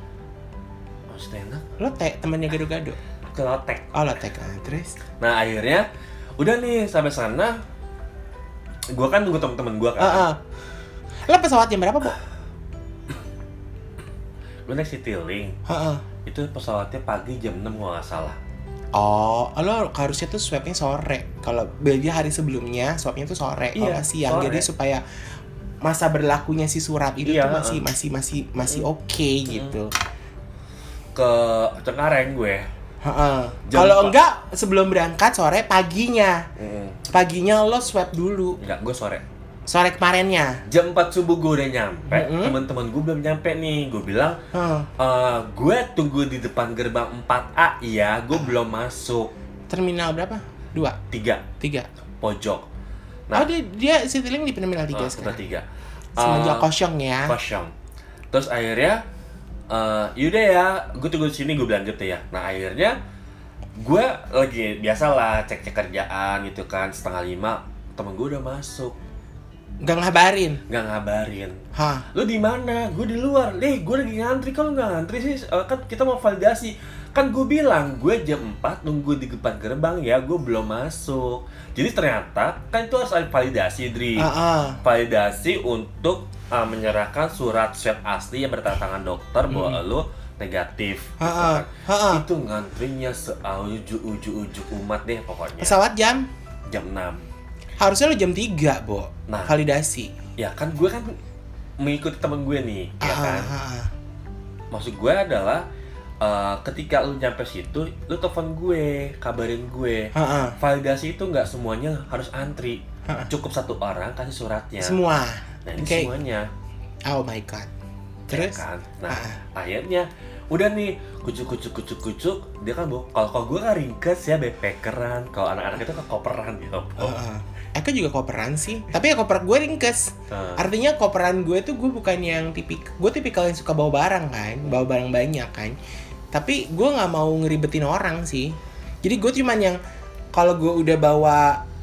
Maksudnya enak? Lo teh temannya gado-gado. Ke Lotte. Oh lo teh kan. Terus? Nah akhirnya udah nih sampai sana gue kan nunggu temen-temen gue kan Heeh. Lo pesawat jam berapa, Bu? gue naik Citylink Heeh. itu pesawatnya pagi jam 6 kalau nggak salah Oh, lo harusnya tuh swabnya sore. Kalau beda hari sebelumnya, swabnya tuh sore. Kalau Iya, nggak siang, sore. jadi supaya masa berlakunya si surat itu Iya, tuh masih heeh. masih masih masih oke gitu. ke Cengkareng gue Kalau enggak sebelum berangkat sore paginya. mm, Paginya lo swab dulu. enggak gue sore Sore kemarinnya. jam 4 subuh gue udah nyampe Mm-mm. temen-temen gue belum nyampe nih gue bilang Heeh. "Eh, gue tunggu di depan gerbang 4A iya gue belum masuk Terminal berapa? Dua, tiga tiga. pojok oh nah dia dia Citylink di terminal tiga eh, sekarang. tiga Semenjak Eh, kosong ya. kosong terus akhirnya eh yaudah ya gue tunggu di sini gue bilang gitu ya nah akhirnya gue lagi biasalah cek cek kerjaan gitu kan setengah lima temen gue udah masuk Gak ngabarin. nggak ngabarin Hah. lu di mana gue di luar deh gue lagi ngantri kalau nggak ngantri sih eh, kan kita mau validasi kan gue bilang gue jam 4 nunggu di depan gerbang ya gue belum masuk jadi ternyata kan itu harus ada validasi Dri Heeh. validasi untuk uh, menyerahkan surat swab asli yang bertanda tangan dokter bahwa lu negatif gitu Heeh. kan. Heeh. itu ngantrinya seujung-ujung umat deh pokoknya Pesawat jam jam 6 harusnya lo jam 3, Bo. Nah. Validasi. ya kan gue kan mengikuti temen gue nih ya Ah, kan ah, ah. maksud gue adalah uh, ketika lu nyampe situ lu telepon gue kabarin gue Heeh. validasi itu nggak semuanya harus antri Heeh. cukup satu orang kasih suratnya Semua. nah ini Oke. semuanya Oh my god. ya Terus? kan nah Ah. akhirnya udah nih kucuk kucuk kucuk kucuk dia kan kalau kalau gue kan ringkes ya backpackeran kalau anak-anak itu kan koperan ya. Heeh. Aku juga koperan sih, tapi ya koper gue ringkes. Nah, Artinya koperan gue tuh gue bukan yang tipik, gue tipikal yang suka bawa barang kan, bawa barang banyak kan. Tapi gue nggak mau ngeribetin orang sih. Jadi gue cuman yang kalau gue udah bawa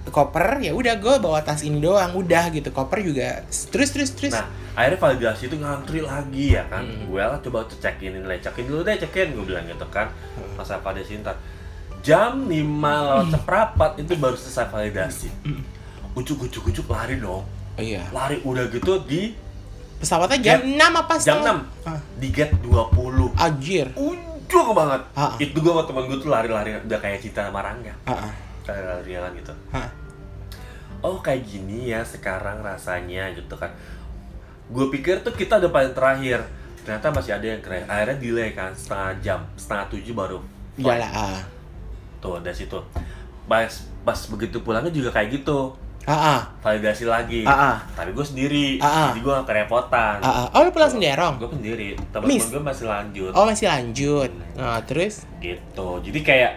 koper ya udah gue bawa tas ini doang, udah gitu. Koper juga terus terus terus. nah akhirnya validasi itu ngantri lagi ya kan Hmm. gue lah coba cekin ini cekin dulu deh cekin gue bilang gitu kan Hmm. masa ntar jam 5 lewat [CLEARS THROAT] seperempat itu baru selesai validasi Hmm. Ucuk ucuk ucuk lari dong oh iya. lari udah gitu di Pesawatnya jam 6 apa jam setengah? 6 Ah, di gate 20 Anjir. ujung banget Ah, ah. itu gue sama temen gue tuh lari-lari udah kayak cinta sama Rangga Ah, ah. lari-larian gitu Ah. oh kayak gini ya sekarang rasanya gitu kan gue pikir tuh kita udah paling terakhir ternyata masih ada yang keren akhirnya delay kan setengah jam setengah tujuh baru Iya lah. ah. tuh dari situ pas pas begitu pulangnya juga kayak gitu Ah. validasi lagi ah. tapi gue sendiri ah. jadi gue gak kerepotan ah. Oh lu pulang sendiri, gue sendiri temen-temen gue masih lanjut Oh masih lanjut. Nah, terus? gitu jadi kayak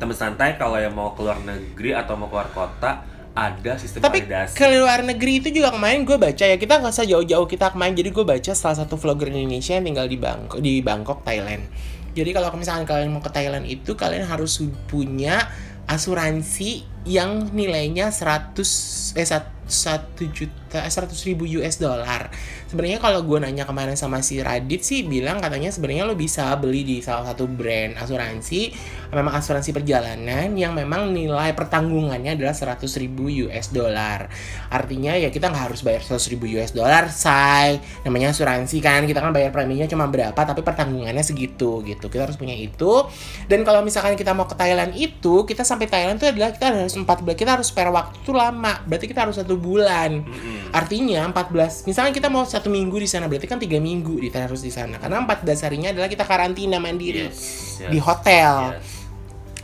temen santai kalau yang mau keluar negeri atau mau keluar kota ada sistem Tapi validasi ke luar negeri itu juga kemarin gue baca ya kita nggak usah jauh-jauh kita kemarin jadi gue baca salah satu vlogger Indonesia yang tinggal di Bangkok di Bangkok Thailand. Jadi kalau misalkan kalian mau ke Thailand itu kalian harus punya asuransi yang nilainya 100 eh 1 juta 100 ribu US dollar. Sebenarnya kalau gue nanya kemarin sama si Radit sih bilang katanya sebenarnya lo bisa beli di salah satu brand asuransi memang asuransi perjalanan yang memang nilai pertanggungannya adalah 100 ribu US dollar. Artinya ya kita nggak harus bayar 100 ribu US dollar, say. Namanya asuransi kan, kita kan bayar preminya cuma berapa, tapi pertanggungannya segitu gitu. Kita harus punya itu. Dan kalau misalkan kita mau ke Thailand itu, kita sampai Thailand itu adalah kita harus 14, kita harus spare waktu lama. Berarti kita harus satu bulan. Artinya 14, misalnya kita mau satu minggu di sana, berarti kan tiga minggu di harus di sana. Karena 14 harinya adalah kita karantina mandiri Yes, di yes, hotel yes.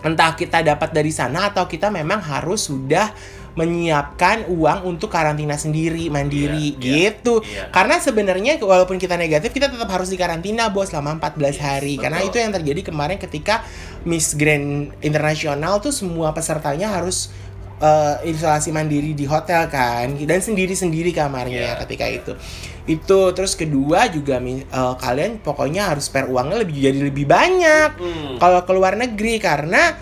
entah kita dapat dari sana atau kita memang harus sudah menyiapkan uang untuk karantina sendiri mandiri Iya, iya, gitu. iya. Karena sebenarnya walaupun kita negatif kita tetap harus dikarantina bos selama 14 Yes, hari. Karena betul. itu yang terjadi kemarin ketika Miss Grand Internasional tuh semua pesertanya harus eh, isolasi mandiri di hotel kan dan sendiri-sendiri kamarnya Iya, ketika itu. Itu terus kedua juga eh, kalian pokoknya harus spare uangnya lebih jadi lebih banyak Hmm. kalau ke luar negeri karena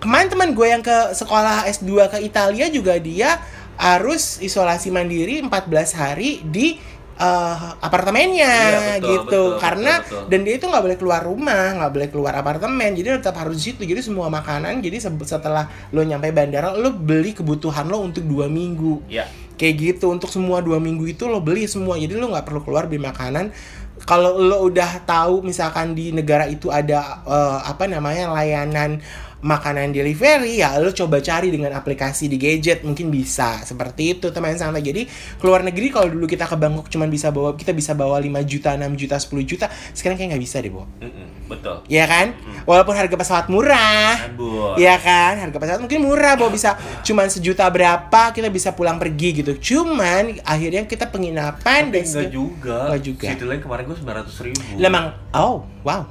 kemarin teman gue yang ke sekolah S2 ke Italia juga dia harus isolasi mandiri 14 hari di eh, apartemennya Iya, betul, gitu. betul, karena betul, betul. dan dia itu nggak boleh keluar rumah nggak boleh keluar apartemen jadi tetap harus di situ. Jadi semua makanan jadi se- setelah lo nyampe bandara lo beli kebutuhan lo untuk dua minggu. Ya, kayak gitu untuk semua dua minggu itu lo beli semua. Jadi lo nggak perlu keluar beli makanan. Kalau lo udah tahu misalkan di negara itu ada eh, apa namanya layanan makanan delivery ya lo coba cari dengan aplikasi di gadget mungkin bisa seperti itu teman santai jadi keluar negeri kalau dulu kita ke Bangkok cuman bisa bawa kita bisa bawa 5 juta 6 juta 10 juta sekarang kayak nggak bisa deh mm-mm, betul. ya kan walaupun harga pesawat murah Ambur. Iya kan, harga pesawat mungkin murah, bahwa bisa [LAUGHS] cuman sejuta berapa kita bisa pulang pergi gitu. Cuman akhirnya kita penginapan Tapi dan enggak juga. Enggak juga. City Line kemarin gue 900 ribu. Lemang, oh wow,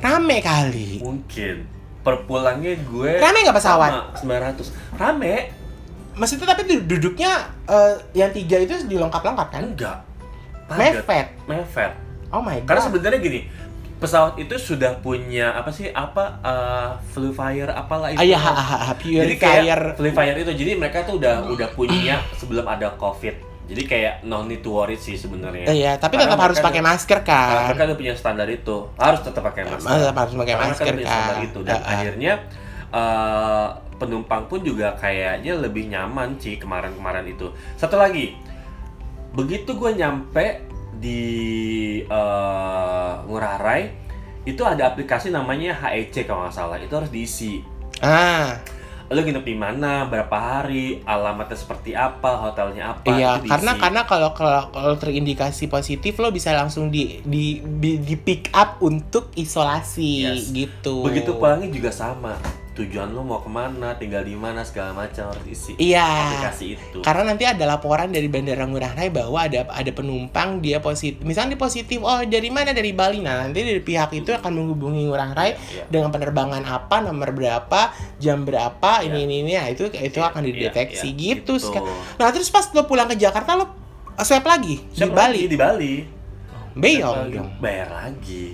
rame kali. Mungkin. Per pulangnya gue Rame nggak pesawat? sama, 900. Rame? Maksudnya tapi du- duduknya eh, yang tiga itu dilengkap-lengkap kan? Enggak. Padat. Mepet. Mepet. Oh my god. Karena sebenarnya gini, pesawat itu sudah punya apa sih? Apa uh, Fire apalah itu. Iya, ha, ha, ha, Jadi kayak Fire itu jadi mereka tuh udah udah punya sebelum ada Covid. Jadi kayak no need to worry sih sebenarnya. Iya, tapi Karena tetap harus pakai masker Karena kan. mereka udah punya standar itu. Harus tetap pakai masker. Tetap harus pakai Karena masker punya standar kan. itu dan Ah, ah. akhirnya eh, penumpang pun juga kayaknya lebih nyaman sih kemarin-kemarin itu. Satu lagi, begitu gue nyampe di eh, Ngurah Rai itu ada aplikasi namanya HEC kalau nggak salah itu harus diisi Ah, lo nginep di mana berapa hari alamatnya seperti apa hotelnya apa iya, itu diisi. karena karena kalau kalau kalau terindikasi positif lo bisa langsung di di di, di pick up untuk isolasi Yes. gitu. begitu pulangnya juga sama tujuan lo mau ke mana tinggal di mana segala macam harus isi Iya. aplikasi itu Karena nanti ada laporan dari Bandara Ngurah Rai bahwa ada ada penumpang dia positif. Misalnya dia positif, oh dari mana dari Bali. Nah nanti dari pihak itu akan menghubungi Ngurah Rai Iya. dengan penerbangan apa, nomor berapa, jam berapa, ini Iya. ini ini. Nah, itu itu Iya, akan iya, dideteksi iya, gitu. gitu. Seka- Nah terus pas lo pulang ke Jakarta lo swab lagi Siapa di Bali. lagi di Bali Siapa dong. bayar lagi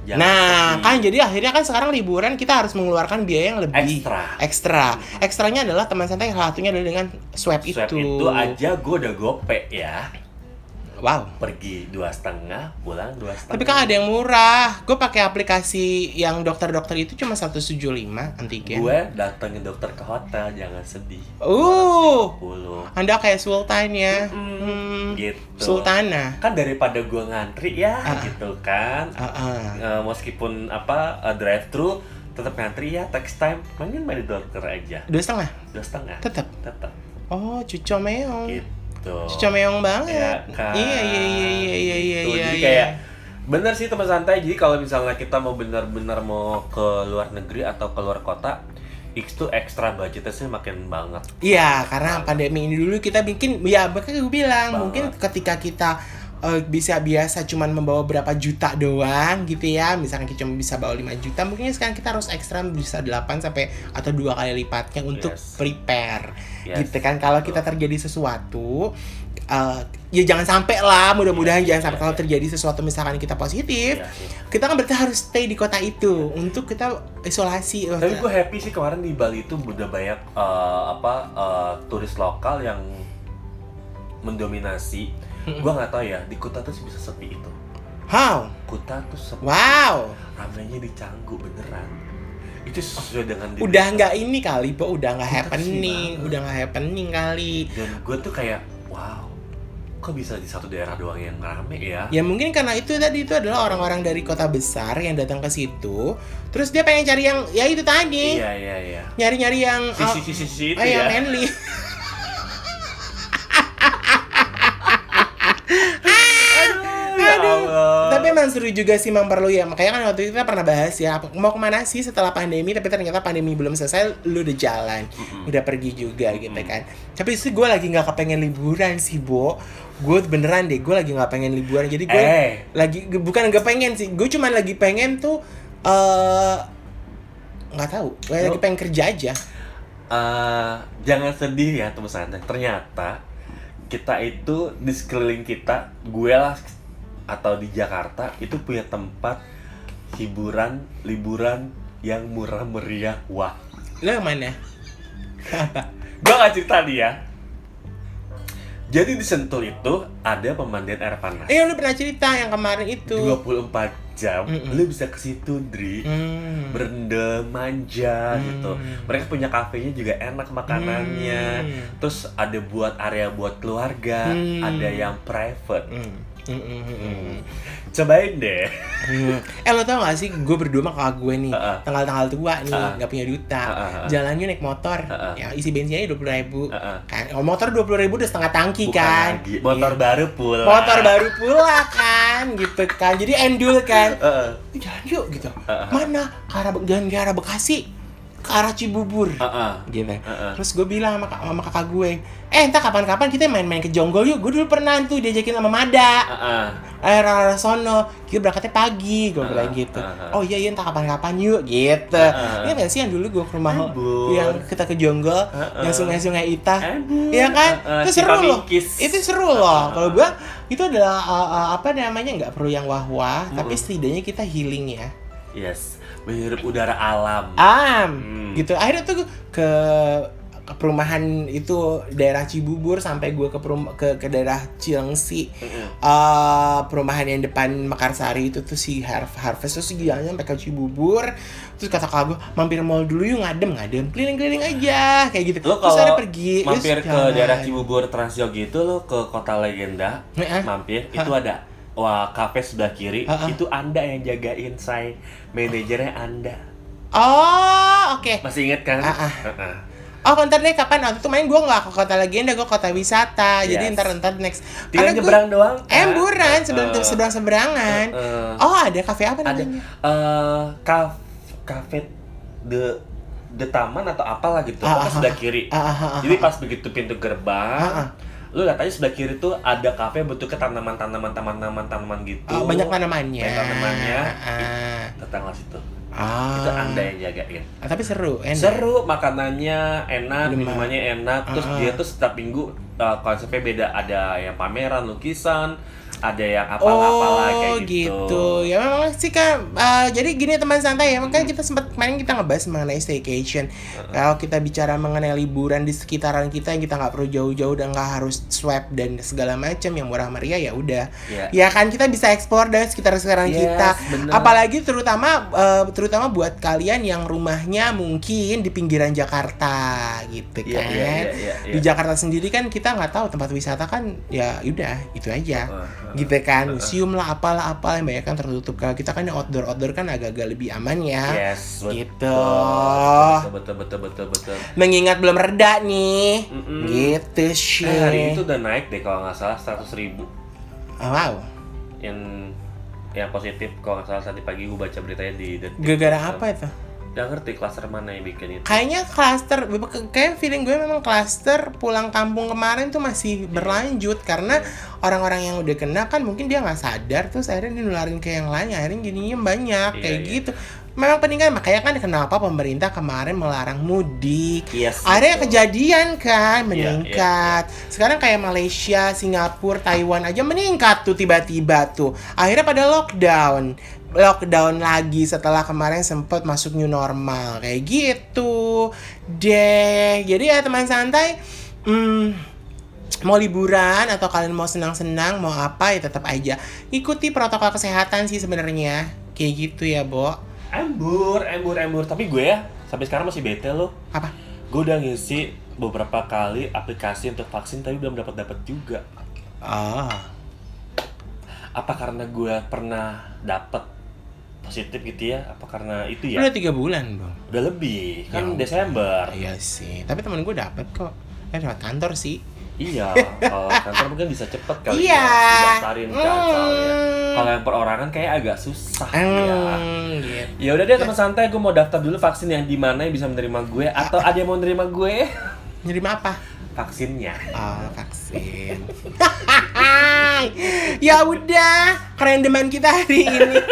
Jangan Nah, sedih. kan jadi akhirnya kan sekarang liburan kita harus mengeluarkan biaya yang lebih Ekstra. Ekstra. Ekstranya adalah teman santai salah satunya adalah dengan swab, swab itu. itu aja gue udah gope ya Wow. pergi dua setengah pulang dua setengah Tapi kan ada yang murah. Gue pakai aplikasi yang dokter-dokter itu cuma 175 antigen. gue datengin dokter ke hotel jangan sedih Uh. 250. Anda kayak sultan ya. Mm, Hmm, gitu Sultana. kan daripada gue ngantri ya Ah. gitu kan Ah, ah. Eh, meskipun apa drive thru tetap ngantri ya text time mending main dokter aja Dua setengah? dua setengah Tetap. tetap Oh, cuco meong. gitu Cuco meong banget. ya kan Iya, iya, iya, iya, iya, iya, Gitu. iya. jadi iya. kayak bener sih teman santai jadi kalau misalnya kita mau benar-benar mau ke luar negeri atau ke luar kota X tuh ekstra budgetnya sih makin banget Iya, karena pandemi ini dulu kita bikin, ya makanya gue bilang Banget. mungkin ketika kita eh, bisa biasa cuman membawa berapa juta doang gitu ya, misalkan kita cuma bisa bawa 5 juta, mungkin sekarang kita harus ekstra bisa 8 sampai atau dua kali lipatnya untuk Yes. prepare, Yes, gitu kan. Kalau kita terjadi sesuatu eh, ya jangan sampai lah mudah-mudahan Iya, jangan sampai iya, kalau iya. terjadi sesuatu misalkan kita positif Iya sih. kita kan berarti harus stay di kota itu untuk kita isolasi Tapi gue happy sih kemarin di Bali itu udah banyak eh, apa eh, turis lokal yang mendominasi. Gue nggak tahu ya di Kuta tuh bisa sepi itu. how Kuta tuh sepi. wow Ramenya di Canggu beneran. Itu sesuai dengan di udah nggak ini kali po udah nggak happening udah nggak happening kali Dan gue tuh kayak wow, kok bisa di satu daerah doang yang rame ya? Ya mungkin karena itu tadi itu adalah orang-orang dari kota besar yang datang ke situ. Terus dia pengen cari yang ya itu tadi. Iya iya iya. Nyari-nyari yang Sisi sisi sisi itu oh, yang ya. manly. [LAUGHS] Juga sih Mang Perlu ya. Makanya kan waktu itu kita pernah bahas ya mau ke mana sih setelah pandemi tapi ternyata pandemi belum selesai lu udah jalan. Udah pergi juga gitu kan. Tapi sih gue lagi nggak kepengen liburan sih, Bo. Gue beneran deh, gue lagi nggak pengen liburan. Jadi gue Eh. lagi bukan nggak pengen sih. Gue cuma lagi pengen tuh eh nggak tahu. Gue lagi pengen kerja aja. Eh, jangan sedih ya teman santai. Ternyata kita itu di sekeliling kita, gue lah atau di Jakarta itu punya tempat hiburan liburan yang murah meriah. Wah, Lo yang mana? Apa? [LAUGHS] gue gak cerita nih ya. Jadi di Sentul itu ada pemandian air panas. Eh, lu pernah cerita yang kemarin itu. 24 jam, Mm-mm. lu bisa ke situ, Dri. Hmm. berendam manja Hmm. gitu mereka punya kafenya juga enak makanannya Hmm. terus ada buat area buat keluarga Hmm. ada yang private Hmm. Hmm. cobain deh Hmm. Eh lo tau gak sih gue berdua sama kakak gue nih Uh-uh. Tanggal-tanggal tua nih Uh-uh. Gak punya duta Uh-uh. Jalannya naik motor Uh-uh. ya, Isi bensinnya dua puluh ribu Uh-uh. kan Kalau motor dua puluh ribu udah setengah tangki bukan kan lagi motor Iya. baru pula Motor baru pula kan Gitu kan Jadi endul kan. "Eh, Jalan yuk gitu Uh-uh. Mana? Ke arah, jalan ke arah Bekasi Ke arah Cibubur Heeh. gitu. Heeh. Terus gue bilang sama, sama kakak gue, eh entah kapan-kapan kita main-main ke Jonggol yuk. Gue dulu pernah tuh diajakin sama Mada. Heeh. Eh, rara sono, kita berangkatnya pagi, gue Ah, bilang gitu. ah, ah. Oh iya iya entah kapan-kapan yuk, gitu. Ah, ah. Iya nggak sih yang dulu gue ke rumah Embur. yang kita ke Jonggol, Ah, ah. yang sungai-sungai Ita. Iya kan? Ah, ah, itu seru loh. Itu seru loh. Ah, ah, Kalau gue itu adalah uh, uh, apa namanya nggak perlu yang wah-wah, tapi Mm-mm. setidaknya kita healing ya. yes menghirup udara alam Am, Hmm. gitu. Akhirnya tuh ke ke perumahan itu daerah Cibubur sampai gue ke perum ke, ke daerah Cilengsi Heeh. eh perumahan yang depan Mekarsari itu tuh si Harv Harvest terus jalan sampai ke Cibubur terus kata kakak gue mampir mall dulu yuk ngadem ngadem keliling-keliling aja kayak gitu Lo terus kalau ada pergi terus mampir ke jalan. daerah Cibubur Transyogi itu lo ke kota legenda Heeh. mampir itu ada wah kafe sebelah kiri Ha-ha. itu anda yang jagain saya manajernya anda oh oke masih inget kan Ah, ah. Heeh. Oh, ntar deh kapan waktu itu main gue nggak ke kota legenda, gue kota wisata. Jadi Yes. ntar ntar next. tinggal Karena gua- nyebrang doang kan? Emburan seberang Heeh. seberang seberangan. Heeh. Oh ada kafe apa ada namanya? kaf kafe the the taman atau apalah gitu Ah, pokoknya ah, sebelah ah. kiri ah, ah, jadi pas begitu pintu gerbang Ah, ah. Lu lihat aja sebelah kiri tuh ada kafe bentuknya tanaman tanaman tanaman tanaman gitu Oh, banyak tanamannya. banyak tanamannya Ah, datanglah situ ah. itu anda yang jagain Ah, tapi seru, enak. seru makanannya enak Minuman. minumannya enak terus Ah. dia tuh setiap minggu uh, konsepnya beda ada yang pameran lukisan ada yang apalah-apalah oh kayak gitu, gitu. Ya memang sih kan. uh, jadi gini teman santai ya. Hmm. Makanya kita sempat kemarin kita ngebahas mengenai staycation. Kalau kita bicara mengenai liburan di sekitaran kita yang kita nggak perlu jauh-jauh dan nggak harus swab dan segala macam yang murah meriah ya udah. Iya. Ya kan kita bisa eksplor dari sekitar-sekitaran Yes, kita. bener. Apalagi terutama uh, terutama buat kalian yang rumahnya mungkin di pinggiran Jakarta gitu Iya, kan. iya, iya, iya, iya. Di Jakarta sendiri kan kita nggak tahu tempat wisata kan ya udah itu aja heeh. Gitu kan museum lah apalah apalah yang banyak kan tertutup kalau kita kan yang outdoor outdoor kan agak-agak lebih aman ya Yes, betul. Gitu. Betul, betul, betul, betul, betul. mengingat belum reda nih Mm-mm. gitu Eh, sih hari ini tuh udah naik deh kalau nggak salah 100 ribu Oh, wow yang yang positif kalau nggak salah tadi pagi gue baca beritanya di detik. gara-gara apa itu Gak ngerti klaster mana yang bikin itu. Kayaknya klaster, kayak feeling gue memang klaster pulang kampung kemarin tuh masih berlanjut karena orang-orang yang udah kena kan mungkin dia nggak sadar terus akhirnya dinularin ke yang lain akhirnya jadinya banyak Iya, kayak iya. gitu. Memang penting kan makanya kan kenapa pemerintah kemarin melarang mudik. Yes, Akhirnya betul. kejadian kan Iya, meningkat. Sekarang kayak Malaysia, Singapura, Taiwan aja meningkat tuh tiba-tiba tuh. Akhirnya pada lockdown. Lockdown lagi setelah kemarin sempat masuk new normal kayak gitu deh. Jadi ya teman santai, hmm, mau liburan atau kalian mau senang-senang mau apa ya tetap aja ikuti protokol kesehatan sih sebenarnya kayak gitu ya, Bo. Embur, embur, embur. Tapi gue ya sampai sekarang masih bete loh. Apa? Gue udah ngisi beberapa kali aplikasi untuk vaksin tapi belum dapat dapat juga. Ah. Apa karena gue pernah dapat positif gitu ya? Apa karena itu ya? Udah tiga bulan, Bang. Udah lebih kan Ya, Desember. Iya sih, tapi temen gue dapet kok. Kan lewat kantor sih. Iya, [LAUGHS] kalau kantor mungkin bisa cepet kali Iya. ya didaftarin kan soalnya. Hmm. Kalau yang perorangan kayak agak susah ya. Hmm, gitu. Ya udah deh teman santai, gue mau daftar dulu vaksin yang di mana yang bisa menerima gue atau ada yang mau menerima gue Nerima apa? Vaksinnya. Oh, vaksin. [LAUGHS] ya udah, kerendeman kita hari ini. [LAUGHS]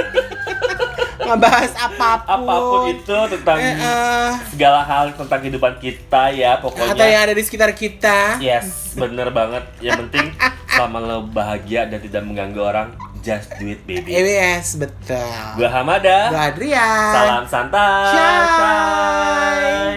Ngebahas apa pun. Apa pun itu tentang Eh, eh, segala hal tentang kehidupan kita ya pokoknya. atau yang ada di sekitar kita. Yes, bener banget. Yang penting selama lo bahagia dan tidak mengganggu orang, just do it baby. EWS, betul. Gue Hamada. Gua Adrian. Salam santai. Shay.